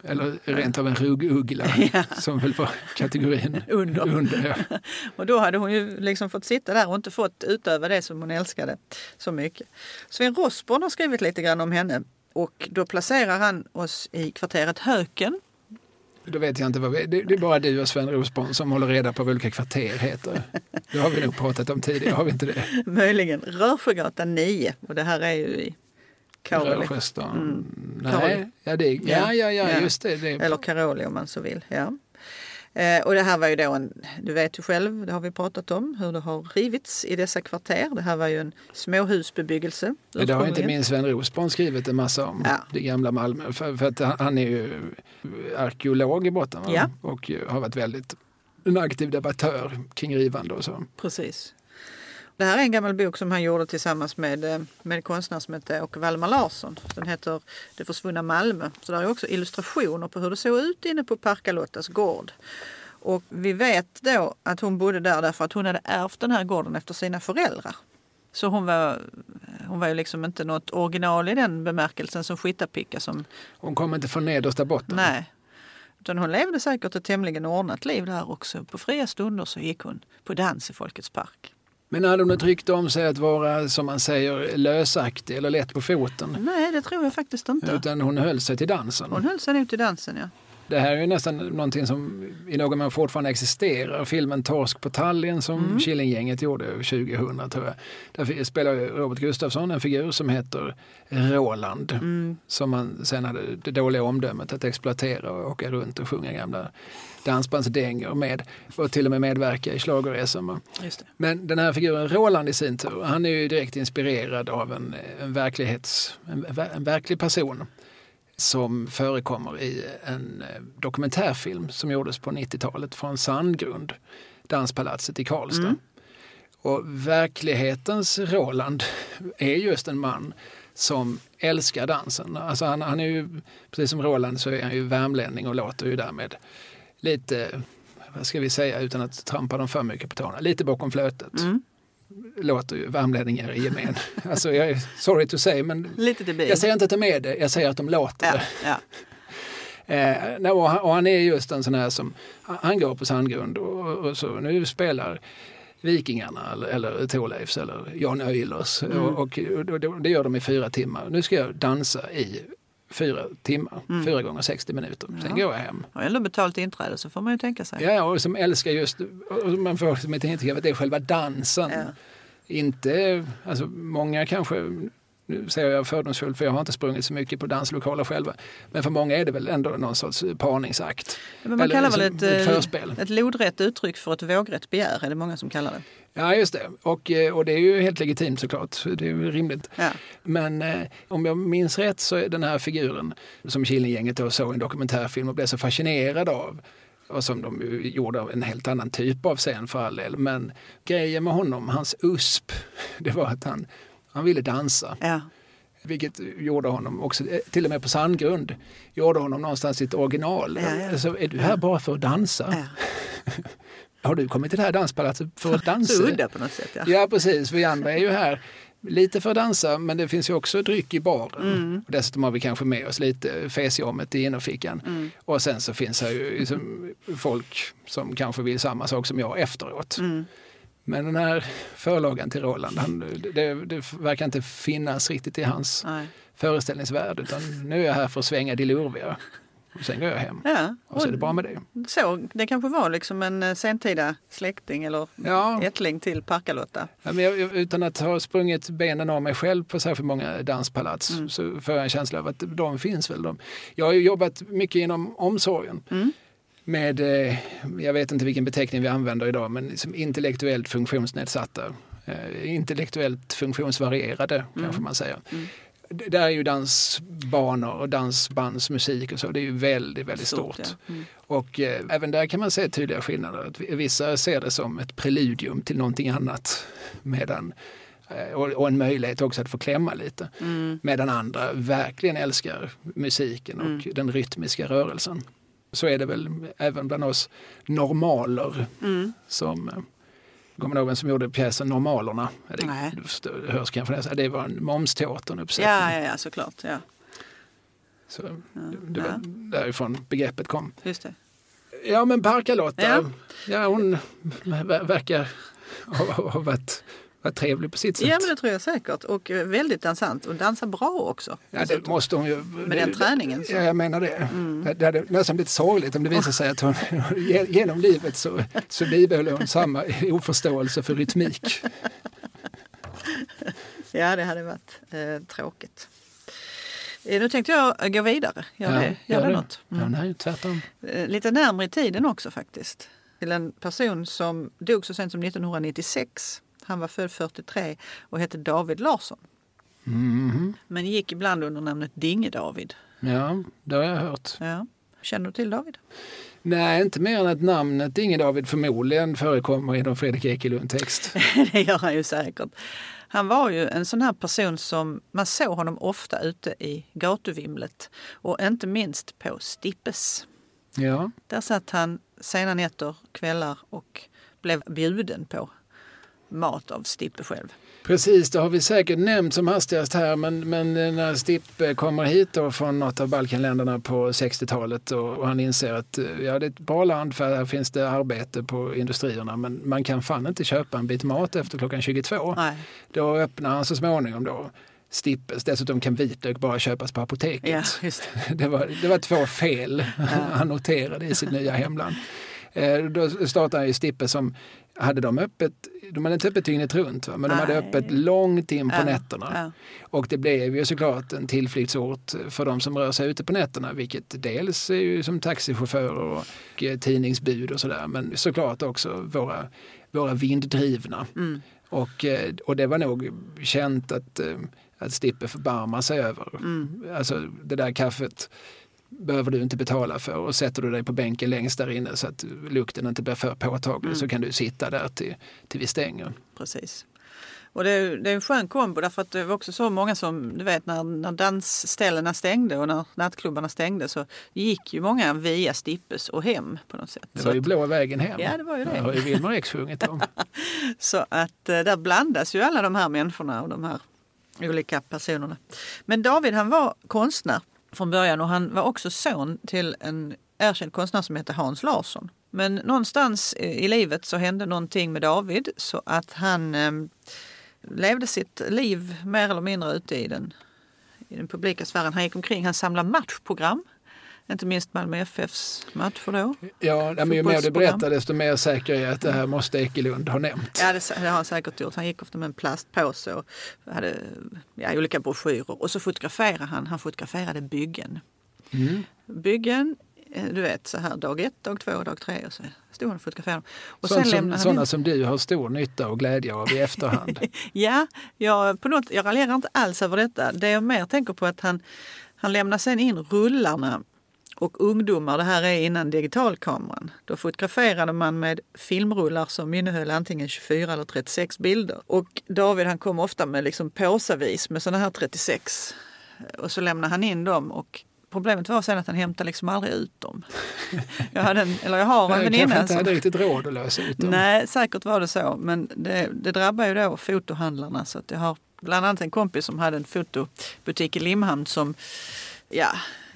Eller rent av en rugguggla som väl var kategorin Under. under ja. Och då hade hon ju liksom fått sitta där och inte fått utöva det som hon älskade så mycket. Sven Rosborn har skrivit lite grann om henne och då placerar han oss i kvarteret Höken. Då vet jag inte vad vi, det, det är bara du och Sven Rosborn som håller reda på vad olika kvarter heter. Det har vi nog pratat om tidigare, har vi inte det? Möjligen Rörsjögatan 9 och det här är ju i Karoli. Rörsjöstan? Karoli. Nej, ja, det, ja, ja, ja, just det. det. Eller Karoli om man så vill. Ja. Eh, och det här var ju då en, du vet ju själv, det har vi pratat om, hur det har rivits i dessa kvarter. Det här var ju en småhusbebyggelse. Det har inte minst Sven Rosborn skrivit en massa om, Ja. det gamla Malmö. För, för att han- är ju arkeolog i botten? Ja. och har varit väldigt en aktiv debattör kring rivande och så. Precis. Det här är en gammal bok som han gjorde tillsammans med, eh, med konstnär som heter Åke Wallmar Larsson. Den heter Det försvunna Malmö. Så där är också illustrationer på hur det såg ut inne på Parkalottas gård. Och vi vet då att hon bodde där därför att hon hade ärvt den här gården efter sina föräldrar. Så hon var, hon var ju liksom inte något original i den bemärkelsen som Skittapicka som, Hon kom inte från nedersta botten. nej. Utan hon levde säkert ett tämligen ordnat liv där också. På fria stunder så gick hon på dans i Folkets park. Men hade hon ett rykte om sig att vara, som man säger, lösaktig eller lätt på foten? Nej, det tror jag faktiskt inte. Utan hon höll sig till dansen. Hon höll sig nog till dansen, ja. Det här är ju nästan någonting som i någon mån fortfarande existerar. Filmen Torsk på Tallinn som Mm. Killinggänget gjorde 2000 tror jag. Där spelar Robert Gustafsson en figur som heter Roland. Mm. Som man sen hade det dåliga omdömet att exploatera och åka runt och sjunga gamla dansbandsdängor med. Och till och med medverka i det. Men den här figuren Roland i sin tur, han är ju direkt inspirerad av en, en, verklighets, en, en verklig person som förekommer i en eh, dokumentärfilm som gjordes på 90-talet från Sandgrund, Danspalatset i Karlstad. Mm. Och verklighetens Roland är just en man som älskar dansen. Alltså han, han är ju, precis som Roland så är han ju värmlänning och låter ju därmed lite, vad ska vi säga utan att trampa dem för mycket på tårna, lite bakom flötet. Mm. Låter ju värmlänningar i gemen. alltså jag är sorry to say men jag säger inte att de är det, jag säger att de låter ja, det. ja. Eh, och, han, och han är just en sån här som, han går på sandgrund och, och så nu spelar Vikingarna eller, eller Thorleifs eller Jan Öjlers. Mm. Och, och, och det gör de i fyra timmar. Nu ska jag dansa i fyra timmar, Mm. fyra gånger 60 minuter. Sen går jag hem. Har ändå betalt inträde så får man ju tänka sig. Ja, och som älskar just, och man får som ett intryck av att det är själva dansen. Ja. Inte, alltså många kanske, nu säger jag fördomsfullt för jag har inte sprungit så mycket på danslokaler själva. Men för många är det väl ändå någon sorts parningsakt. Men man Eller kallar väl liksom ett, ett eh, förspel. ett lodrätt uttryck för ett vågrätt begär, är det många som kallar det. Ja, just det. Och, eh, och det är ju helt legitimt såklart. Det är ju rimligt. Ja. Men eh, om jag minns rätt så är den här figuren som Killinggänget då såg i en dokumentärfilm och blev så fascinerad av och som de gjorde av en helt annan typ av scen för all del. Men grejen med honom, hans USP, det var att han, han ville dansa. Ja. Vilket gjorde honom också, eh, till och med på sandgrund, gjorde honom någonstans sitt original. Ja, ja. Alltså, är du här bara för att dansa? Har du kommit till det här danspalatset för att dansa? Så udda på något sätt. Ja. Ja precis, vi andra är ju här lite för att dansa men det finns ju också dryck i baren. Mm. Och dessutom har vi kanske med oss lite fesiommet i innerfickan. Mm. Och sen så finns det ju liksom folk som kanske vill samma sak som jag efteråt. Mm. Men den här förlagan till Roland, han, det, det verkar inte finnas riktigt i hans Nej. föreställningsvärld utan nu är jag här för att svänga de lurviga. Och sen går jag hem. Ja. Och så är det bra med det. Så, det kanske var liksom en eh, sentida släkting eller Ja. ättling till Parkalotta. Ja, men jag, utan att ha sprungit benen av mig själv på särskilt många danspalats Mm. så får jag en känsla av att de finns väl. De. Jag har ju jobbat mycket inom omsorgen Mm. med, eh, jag vet inte vilken beteckning vi använder idag, men liksom intellektuellt funktionsnedsatta. Eh, intellektuellt funktionsvarierade kanske man säger. Mm. Där är ju dansbanor och dansbandsmusik och så, det är ju väldigt, väldigt stort. ja. Mm. Och eh, även där kan man se tydliga skillnader. Att vissa ser det som ett preludium till någonting annat. Medan, eh, och, och en möjlighet också att få klämma lite. Mm. Medan andra verkligen älskar musiken och Mm. den rytmiska rörelsen. Så är det väl även bland oss normaler Mm. som eh, Kommer du ihåg vem som gjorde pjäsen Normalerna? Ja, Det, Nej. du hörs kanske nästan. Det var en Momsteatern-uppsättning. Ja, ja, ja, såklart. Ja. Så det, det var därifrån begreppet kom. Just det. Ja men Parkalotta, Ja. ja. hon ver- verkar ha, ha varit, varit trevlig på sitt sätt. Ja, men det tror jag säkert. Och eh, väldigt dansant. Och dansar bra också. Ja, det måste hon ju. Med den träningen så. Ja, jag menar det. Mm. Det, det hade nästan blivit sorgligt om det visade sig att hon ge- genom livet så, så bibehöll hon samma oförståelse för rytmik. Ja, det hade varit eh, tråkigt. Eh, Nu tänkte jag gå vidare. Gör det, gör det något? Ja, nej, tvärtom. Eh, Lite närmare i tiden också faktiskt. Till en person som dog så sent som 1996. Han var född 43 och hette David Larsson. Mhm. Men gick ibland under namnet Dinge-David. Ja, det har jag hört. Ja. Känner du till David? Nej, inte mer än att namnet Inge David förmodligen förekommer i någon Fredrik Ekelund-text. det gör han ju säkert. Han var ju en sån här person som man såg honom ofta ute i gatuvimlet och inte minst på Stippes. Ja, Där satt han sena nätter, kvällar och blev bjuden på mat av Stippe själv. precis. Det har vi säkert nämnt som hastigast här. Men, men när Stippe kommer hit då från något av Balkanländerna på 60-talet och, och han inser att eh, ja, det är ett bra land för här finns det arbete på industrierna men man kan fan inte köpa en bit mat efter klockan 22. Nej. Då öppnar han så småningom då Stippes. Dessutom kan vitlök bara köpas på apoteket. Ja, just det. Det var, det var två fel han noterade i sitt nya hemland. Eh, Då startade han ju Stippe som hade de öppet, de hade inte öppet dygnet runt, va? men de hade Nej. öppet långt in på Ja, nätterna. ja. Och det blev ju såklart en tillflyktsort för de som rör sig ute på nätterna, vilket dels är ju som taxichaufförer och eh, tidningsbud och sådär, men såklart också våra, våra vinddrivna. Mm. Och, eh, och det var nog känt att, att Stippe förbarmar sig över. Mm. Alltså det där kaffet behöver du inte betala för och sätter du dig på bänken längst där inne så att lukten inte blir för påtaglig så kan du sitta där till, till vi stänger. Precis. Och det är, det är en skön kombo därför att det var också så många som, du vet när, när dansställena stängde och när nattklubbarna stängde så gick ju många via Stippes och hem på något sätt. Det var ju att- blå vägen hem. Ja, det var ju det. Det har ju Wilmer X sjungit om. Så att eh, där blandas ju alla de här människorna och de här olika personerna. Men David han var konstnär från början och han var också son till en erkänd konstnär som hette Hans Larsson. Men någonstans i livet så hände någonting med David så att han eh, levde sitt liv mer eller mindre ute i den, i den publika sfären. Han gick omkring, han samlade matchprogram. Inte minst Malmö FFs matcher då. Ja, men ju mer du berättar desto mer säker är jag att det här måste Ekelund ha nämnt. Ja, det, det har han säkert gjort. Han gick ofta med en plastpåse och hade ja, olika broschyrer. Och så fotograferade han. Han fotograferade byggen. Mm. Byggen Eh, du vet så här dag ett, dag två, dag tre och så stod han och fotograferade. Och Sånt sen som, sådana in... som du har stor nytta och glädje av i efterhand. ja, jag, på något, jag raljerar inte alls över detta. Det jag mer tänker på är att han, han lämnar sen in rullarna och ungdomar, det här är innan digitalkameran. Då fotograferade man med filmrullar som innehöll antingen 24 eller 36 bilder. Och David han kom ofta med liksom påsavis med sådana här 36. Och så lämnade han in dem och Problemet var sen att han hämtade liksom aldrig ut dem. Jag, hade en, eller jag har en väninna som... inte hade riktigt råd att lösa ut dem. Nej, säkert var det så. Men det, det drabbar ju då fotohandlarna. Så att jag har bland annat en kompis som hade en fotobutik i Limhamn som ja,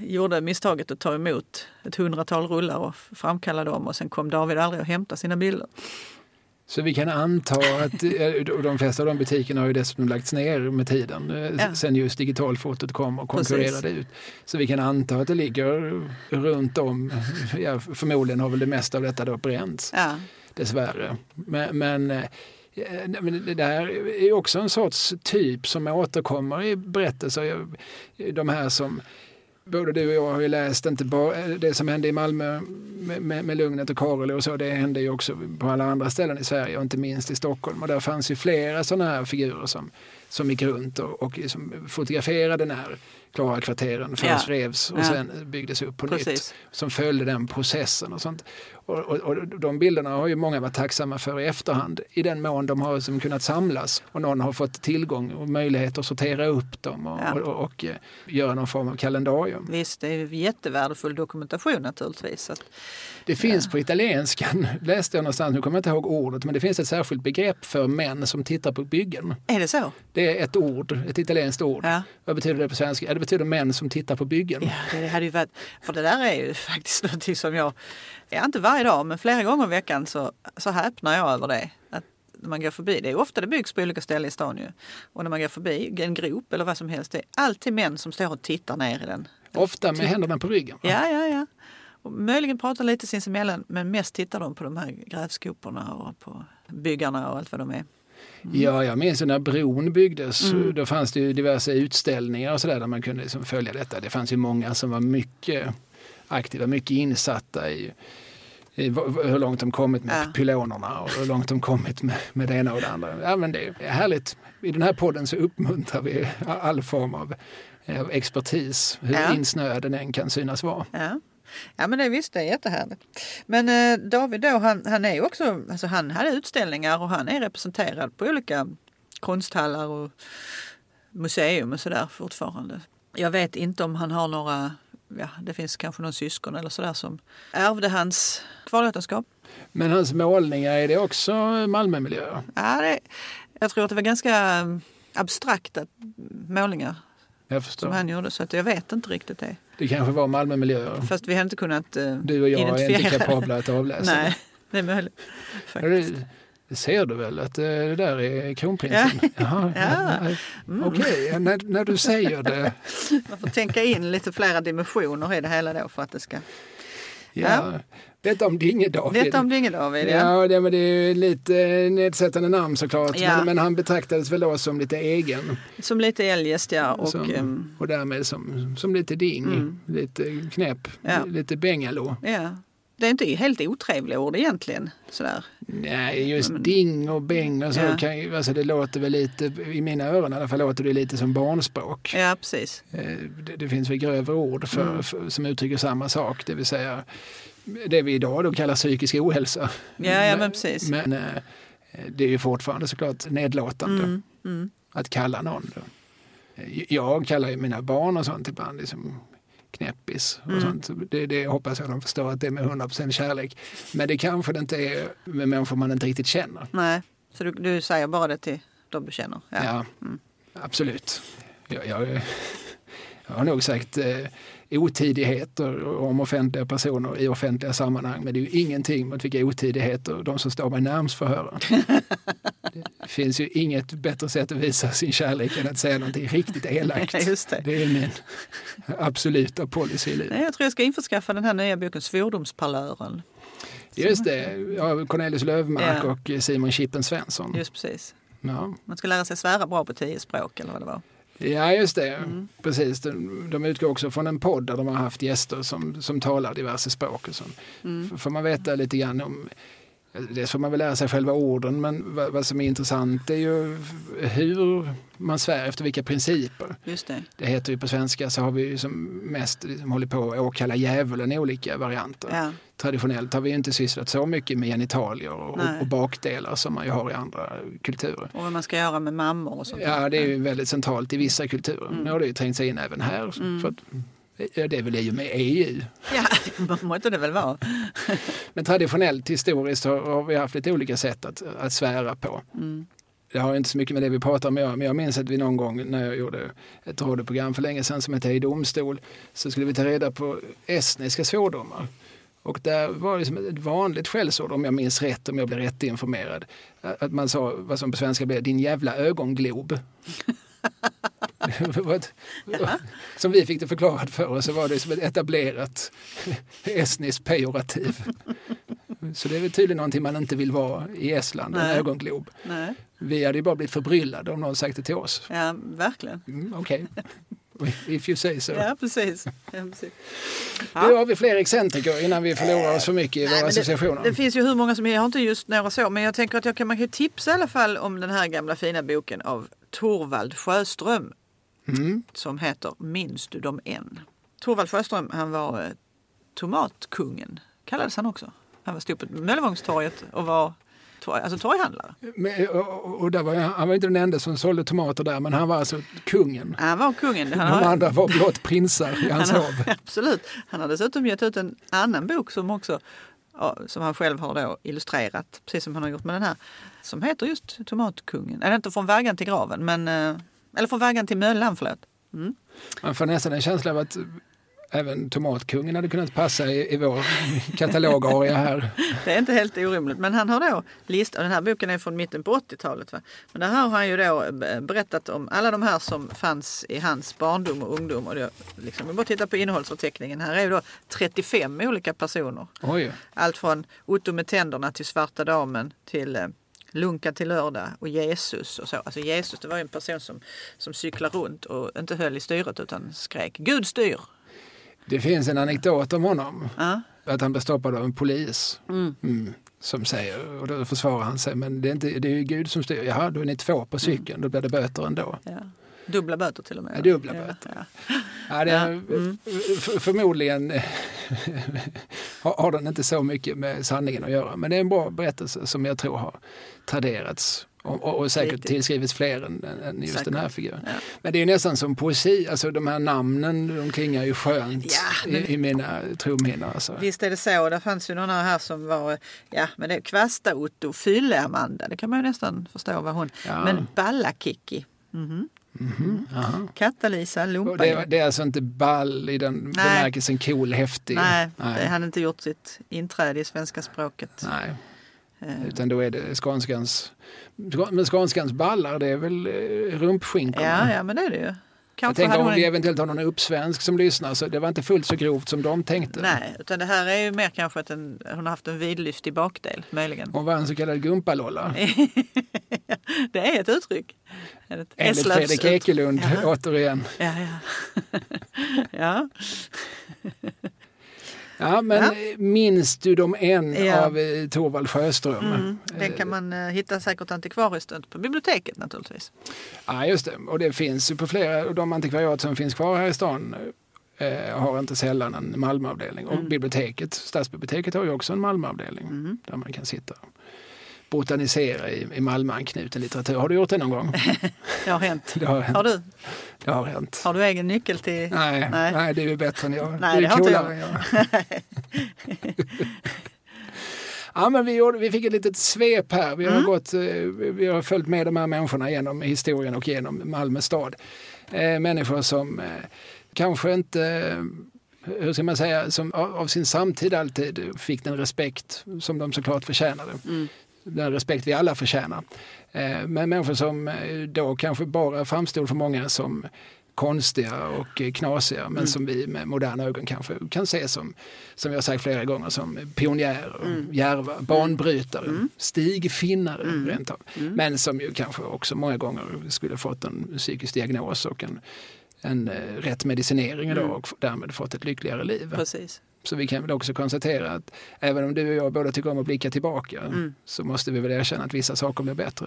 gjorde misstaget att ta emot ett hundratal rullar och framkalla dem och sen kom David aldrig och hämtade sina bilder. Så vi kan anta att eh, de flesta av de butikerna har ju dessutom lagts ner med tiden eh, ja. sen just digitalfotot kom och konkurrerade Precis. ut. Så vi kan anta att det ligger runt om, ja, förmodligen har väl det mesta av detta då bränts. Ja. Dessvärre. Men, men eh, men det där är också en sorts typ som återkommer i berättelser. De här som både du och jag har ju läst, inte bara eh, det som hände i Malmö med, med, med Lugnet och Karel och så, det hände ju också på alla andra ställen i Sverige och inte minst i Stockholm. Och där fanns ju flera sådana här figurer som, som gick runt och, och liksom fotograferade när Klara-kvarteren först ja. revs och ja. sen byggdes upp på Precis. nytt. Som följde den processen och sånt. Och, och, och, de bilderna har ju många varit tacksamma för i efterhand i den mån de har som kunnat samlas och någon har fått tillgång och möjlighet att sortera upp dem och, ja. och, och, eh, göra någon form av kalendarium. Visst, det är jättevärdefull dokumentation naturligtvis. Att, det finns på italienskan, läste jag någonstans, nu kommer jag inte ihåg ordet, men det finns ett särskilt begrepp för män som tittar på byggen. Är det så? Det är ett ord, ett italienskt ord. Ja. Vad betyder det på svenska? Ja, det betyder män som tittar på byggen. Ja, det hade ju varit, för det där är ju faktiskt någonting som jag, ja, inte varje dag, men flera gånger i veckan så, så häpnar jag över det. Att när man går förbi, det är ofta det byggs på olika ställen i stan ju. Och när man går förbi en grop eller vad som helst, det är alltid män som står och tittar ner i den. Ofta med händerna på ryggen? Va? Ja, ja, ja. Och möjligen pratar lite sinsemellan men mest tittar de på de här grävskoporna och på byggarna och allt vad de är. Mm. Ja, jag minns när bron byggdes. Mm. Då fanns det ju diverse utställningar och sådär där man kunde liksom följa detta. Det fanns ju många som var mycket aktiva, mycket insatta i, i hur långt de kommit med ja. pylonerna och hur långt de kommit med, med det ena och det andra. Ja, men det är härligt. I den här podden så uppmuntrar vi all form av, av expertis, hur ja. insnöad den än kan synas vara. Ja. Ja men det visst, det är jättehärligt. Men eh, David då, han, han är ju också, alltså han hade utställningar och han är representerad på olika konsthallar och museum och sådär fortfarande. Jag vet inte om han har några, ja det finns kanske någon syskon eller sådär som ärvde hans kvarlåtenskap. Men hans målningar, är det också Malmömiljöer? Ja, det, jag tror att det var ganska abstrakta målningar som han gjorde så att jag vet inte riktigt det. Det kanske var Malmömiljöer. Fast vi har inte kunnat uh, Du och jag är inte kapabla att avläsa Nej, det är möjligt. Det, det ser du väl att det där är kronprinsen? Ja. Jaha, ja. Mm. Okej, okay. när, när du säger det. Man får tänka in lite flera dimensioner i det hela då för att det ska... Ja. ja. Detta om Dinge-David. Detta om Dinge-David, ja. Ja, det, men det är lite nedsättande namn såklart. Ja. Men, men, han betraktades väl då som lite egen. Som lite eljest, ja. Och, som, um... och därmed som, som lite ding, mm. lite knäpp, ja. lite bengalo. Ja. Det är inte helt otrevliga ord egentligen. Sådär. Nej, just men, ding och bäng och så. Ja. Kan, alltså det låter väl lite, i mina öron i alla fall, låter det lite som barnspråk. Ja, precis. Eh, det, det finns väl grövre ord för, mm. för, som uttrycker samma sak, det vill säga det vi idag då kallar psykisk ohälsa. Ja, ja men precis. Men eh, det är ju fortfarande såklart nedlåtande mm, mm. att kalla någon. Då. Jag kallar ju mina barn och sånt ibland liksom knäppis och mm. sånt. Det, det hoppas jag de förstår att det är med 100% kärlek. Men det kanske det inte är med människor man inte riktigt känner. Nej, så du, du säger bara det till de du känner? Ja, ja mm. absolut. Jag, jag, Jag har nog sagt eh, otidigheter om offentliga personer i offentliga sammanhang. Men det är ju ingenting mot vilka otidigheter de som står mig närmst får höra. Det finns ju inget bättre sätt att visa sin kärlek än att säga någonting riktigt elakt. Just det. det är min absoluta policy i livet. Jag tror jag ska införskaffa den här nya boken Svordomsparlören. Just det, ja, Cornelis Lövmark Ja. och Simon Chippen Svensson. Just precis. Ja. Man ska lära sig svära bra på tio språk eller vad det var. Ja, just det. Mm. Precis. De, de utgår också från en podd där de har haft gäster som, som talar diverse språk. Och så. Mm. Får man veta lite grann om Dels får man väl lära sig själva orden men vad, som är intressant är ju hur man svär efter vilka principer. Just det. Det heter ju på svenska så har vi ju som mest liksom hållit på att åkalla djävulen i olika varianter. Ja. Traditionellt har vi inte sysslat så mycket med genitalier och, och bakdelar som man ju har i andra kulturer. Och vad man ska göra med mammor och sånt. Ja, det är ju väldigt centralt i vissa kulturer. Nu har det ju trängt sig in även här. För att, ja, det är väl i och med EU. Ja, måste det väl vara. Men traditionellt, historiskt, har, vi haft lite olika sätt att, att svära på. Mm. Det har inte så mycket med det vi pratar om men jag minns att vi någon gång när jag gjorde ett radioprogram för länge sedan som hette I domstol så skulle vi ta reda på estniska svordomar. Och där var det som ett vanligt skällsord, om jag minns rätt, om jag blir rätt informerad. Att man sa, vad som på svenska blev, din jävla ögonglob. Som vi fick det förklarat för oss så var det som ett etablerat estniskt pejorativ. Så det är väl tydligen någonting man inte vill vara i Estland, en Nej. ögonglob. Nej. Vi hade ju bara blivit förbryllade om någon sagt det till oss. Ja, verkligen. Mm, Okej, if you say so. Ja, precis. Ja, precis. Nu har vi fler excentriker innan vi förlorar oss för mycket i Nej, våra associationer. Det, det finns ju hur många som helst, jag har inte just några så, men jag tänker att jag kan, man kan tipsa i alla fall om den här gamla fina boken av Torvald Sjöström Mm. som heter Minns du dem än? Torvald Sjöström, han var eh, tomatkungen, kallades han också. Han var stod på Möllevångstorget och var torg, alltså torghandlare. Men, och, och där var, han var inte den enda som sålde tomater där, men han var alltså kungen. Han var kungen. Han De andra var blott prinsar i hans han hov. absolut. Han har dessutom gett ut en annan bok som också som han själv har då illustrerat, precis som han har gjort med den här, som heter just Tomatkungen. Eller inte från vaggan till graven, men, eh, eller från vaggan till möllan, förlåt. Mm. Man får nästan en känsla av att även tomatkungen hade kunnat passa i, i vår katalogaria här. Det är inte helt orimligt. Men han har då listat, och den här boken är från mitten på 80-talet. Va? Men där har han ju då eh, berättat om alla de här som fanns i hans barndom och ungdom. Och det, liksom, vi bara tittar på innehållsförteckningen. Här är ju då 35 olika personer. Oj, Allt från Otto med tänderna till Svarta damen till eh, Lunka till lördag och Jesus och så. Alltså Jesus det var en person som, som cyklade runt och inte höll i styret utan skrek Gud styr! det finns en anekdot om honom. Ja. Att han blev stoppad av en polis. Mm. Mm, som säger, och då försvarar han sig, men det är, inte, det är ju Gud som styr. Jaha, då är ni två på cykeln, då blir det böter ändå. Ja. Dubbla böter till och med. Dubbla böter. ja. Ja, det Ja, mm. Förmodligen har den inte så mycket med sanningen att göra, men det är en bra berättelse som jag tror har traderats och, och, och säkert Riktigt. tillskrivits fler än, än just den här Säkert. figuren. Ja. Men det är ju nästan som poesi, alltså de här namnen de klingar ju skönt Ja, men- i, i mina trumhinnor. Alltså. Visst är det så. Det fanns ju några här som var, ja men det är Kvasta-Otto, Fylle-Amanda, det kan man ju nästan förstå vad hon, Ja. men Balla-Kikki, mhm. Mhm, aha. Katta-Lisa, Och Lumpa. det, det är alltså inte ball i den Nej. bemärkelsen cool, häftig. Nej, Nej. det hade inte gjort sitt inträde i svenska språket. Nej. Eh, Utan då är det skånskans, men skånskans ballar det är väl eh, rumpskinkorna. Ja, ja men det är det ju. Jag Kanske tänker hade om vi en... eventuellt har någon uppsvensk som lyssnar så det var inte fullt så grovt som de tänkte. Nej, utan det här är ju mer kanske att en, hon har haft en vidlyftig bakdel, möjligen. Hon var en så kallad gumpalolla. det är ett uttryck. Ett Enligt Fredrik Ekelund Ja. återigen. Ja, ja. ja. Ja, men Ja. eh, minns du dem än Ja. av eh, Torvald Sjöström? Mm, den kan man eh, hitta säkert antikvariskt på biblioteket naturligtvis. Ja, just det. Och det finns ju på flera av de antikvariat som finns kvar här i stan eh, har inte sällan en Malmöavdelning. Och Mm. biblioteket, stadsbiblioteket har ju också en Malmöavdelning Mm. där man kan sitta och botanisera i, i Malmöanknuten litteratur. Har du gjort det någon gång? Det har hänt. Det har hänt. Har du, Det har hänt. har du egen nyckel till... Nej, nej. Nej. det är ju bättre än jag. Nej, du är coolare än jag. Ja, men vi, gjorde, vi fick ett litet svep här. Vi har, Mm. gått, eh, vi har följt med de här människorna genom historien och genom Malmö stad. Eh, människor som eh, kanske inte hur ska man säga, som av sin samtid alltid fick den respekt som de såklart förtjänade. Mm. Den respekt vi alla förtjänar. Eh, men människor som eh, då kanske bara framstod för många som konstiga och knasiga men mm. som vi med moderna ögon kanske kan se som, som vi har sagt flera gånger, som pionjärer, mm. järva, banbrytare, mm. stigfinnare mm. rent av. Mm. Men som ju kanske också många gånger skulle fått en psykisk diagnos och en, en eh, rätt medicinering mm. och därmed fått ett lyckligare liv. Precis. Så vi kan väl också konstatera att även om du och jag båda tycker om att blicka tillbaka mm. så måste vi väl erkänna att vissa saker blir bättre.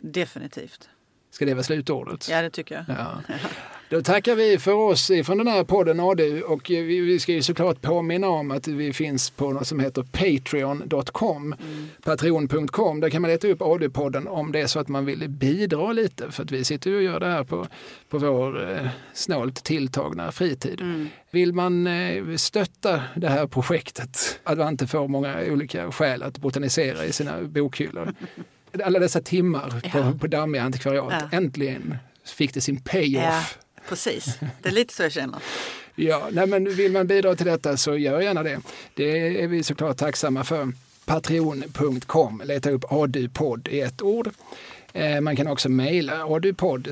Definitivt. Ska det vara slutordet? Ja, det tycker jag. Ja. Då tackar vi för oss från den här podden ADU och vi, ska ju såklart påminna om att vi finns på något som heter patreon.com, mm. patreon.com. Där kan man leta upp ADU-podden om det är så att man vill bidra lite för att vi sitter ju och gör det här på, på vår eh, snålt tilltagna fritid. Mm. Vill man eh, stötta det här projektet, att man inte får många olika skäl att botanisera i sina bokhyllor alla dessa timmar ja. på, på dammiga antikvariat. Ja. Äntligen fick det sin payoff. Ja, precis, det är lite så jag känner. ja, nej, men vill man bidra till detta så gör gärna det. Det är vi såklart tacksamma för. Patreon.com, leta upp ADU-podd i ett ord. Eh, man kan också mejla adupodd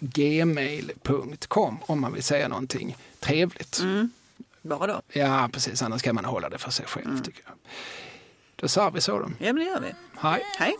gmail.com om man vill säga någonting trevligt. Mm. Bara då? Ja, precis. Annars kan man hålla det för sig själv. Mm. tycker jag. Då sa vi så då. Ja, men det gör vi. Hej. Hej.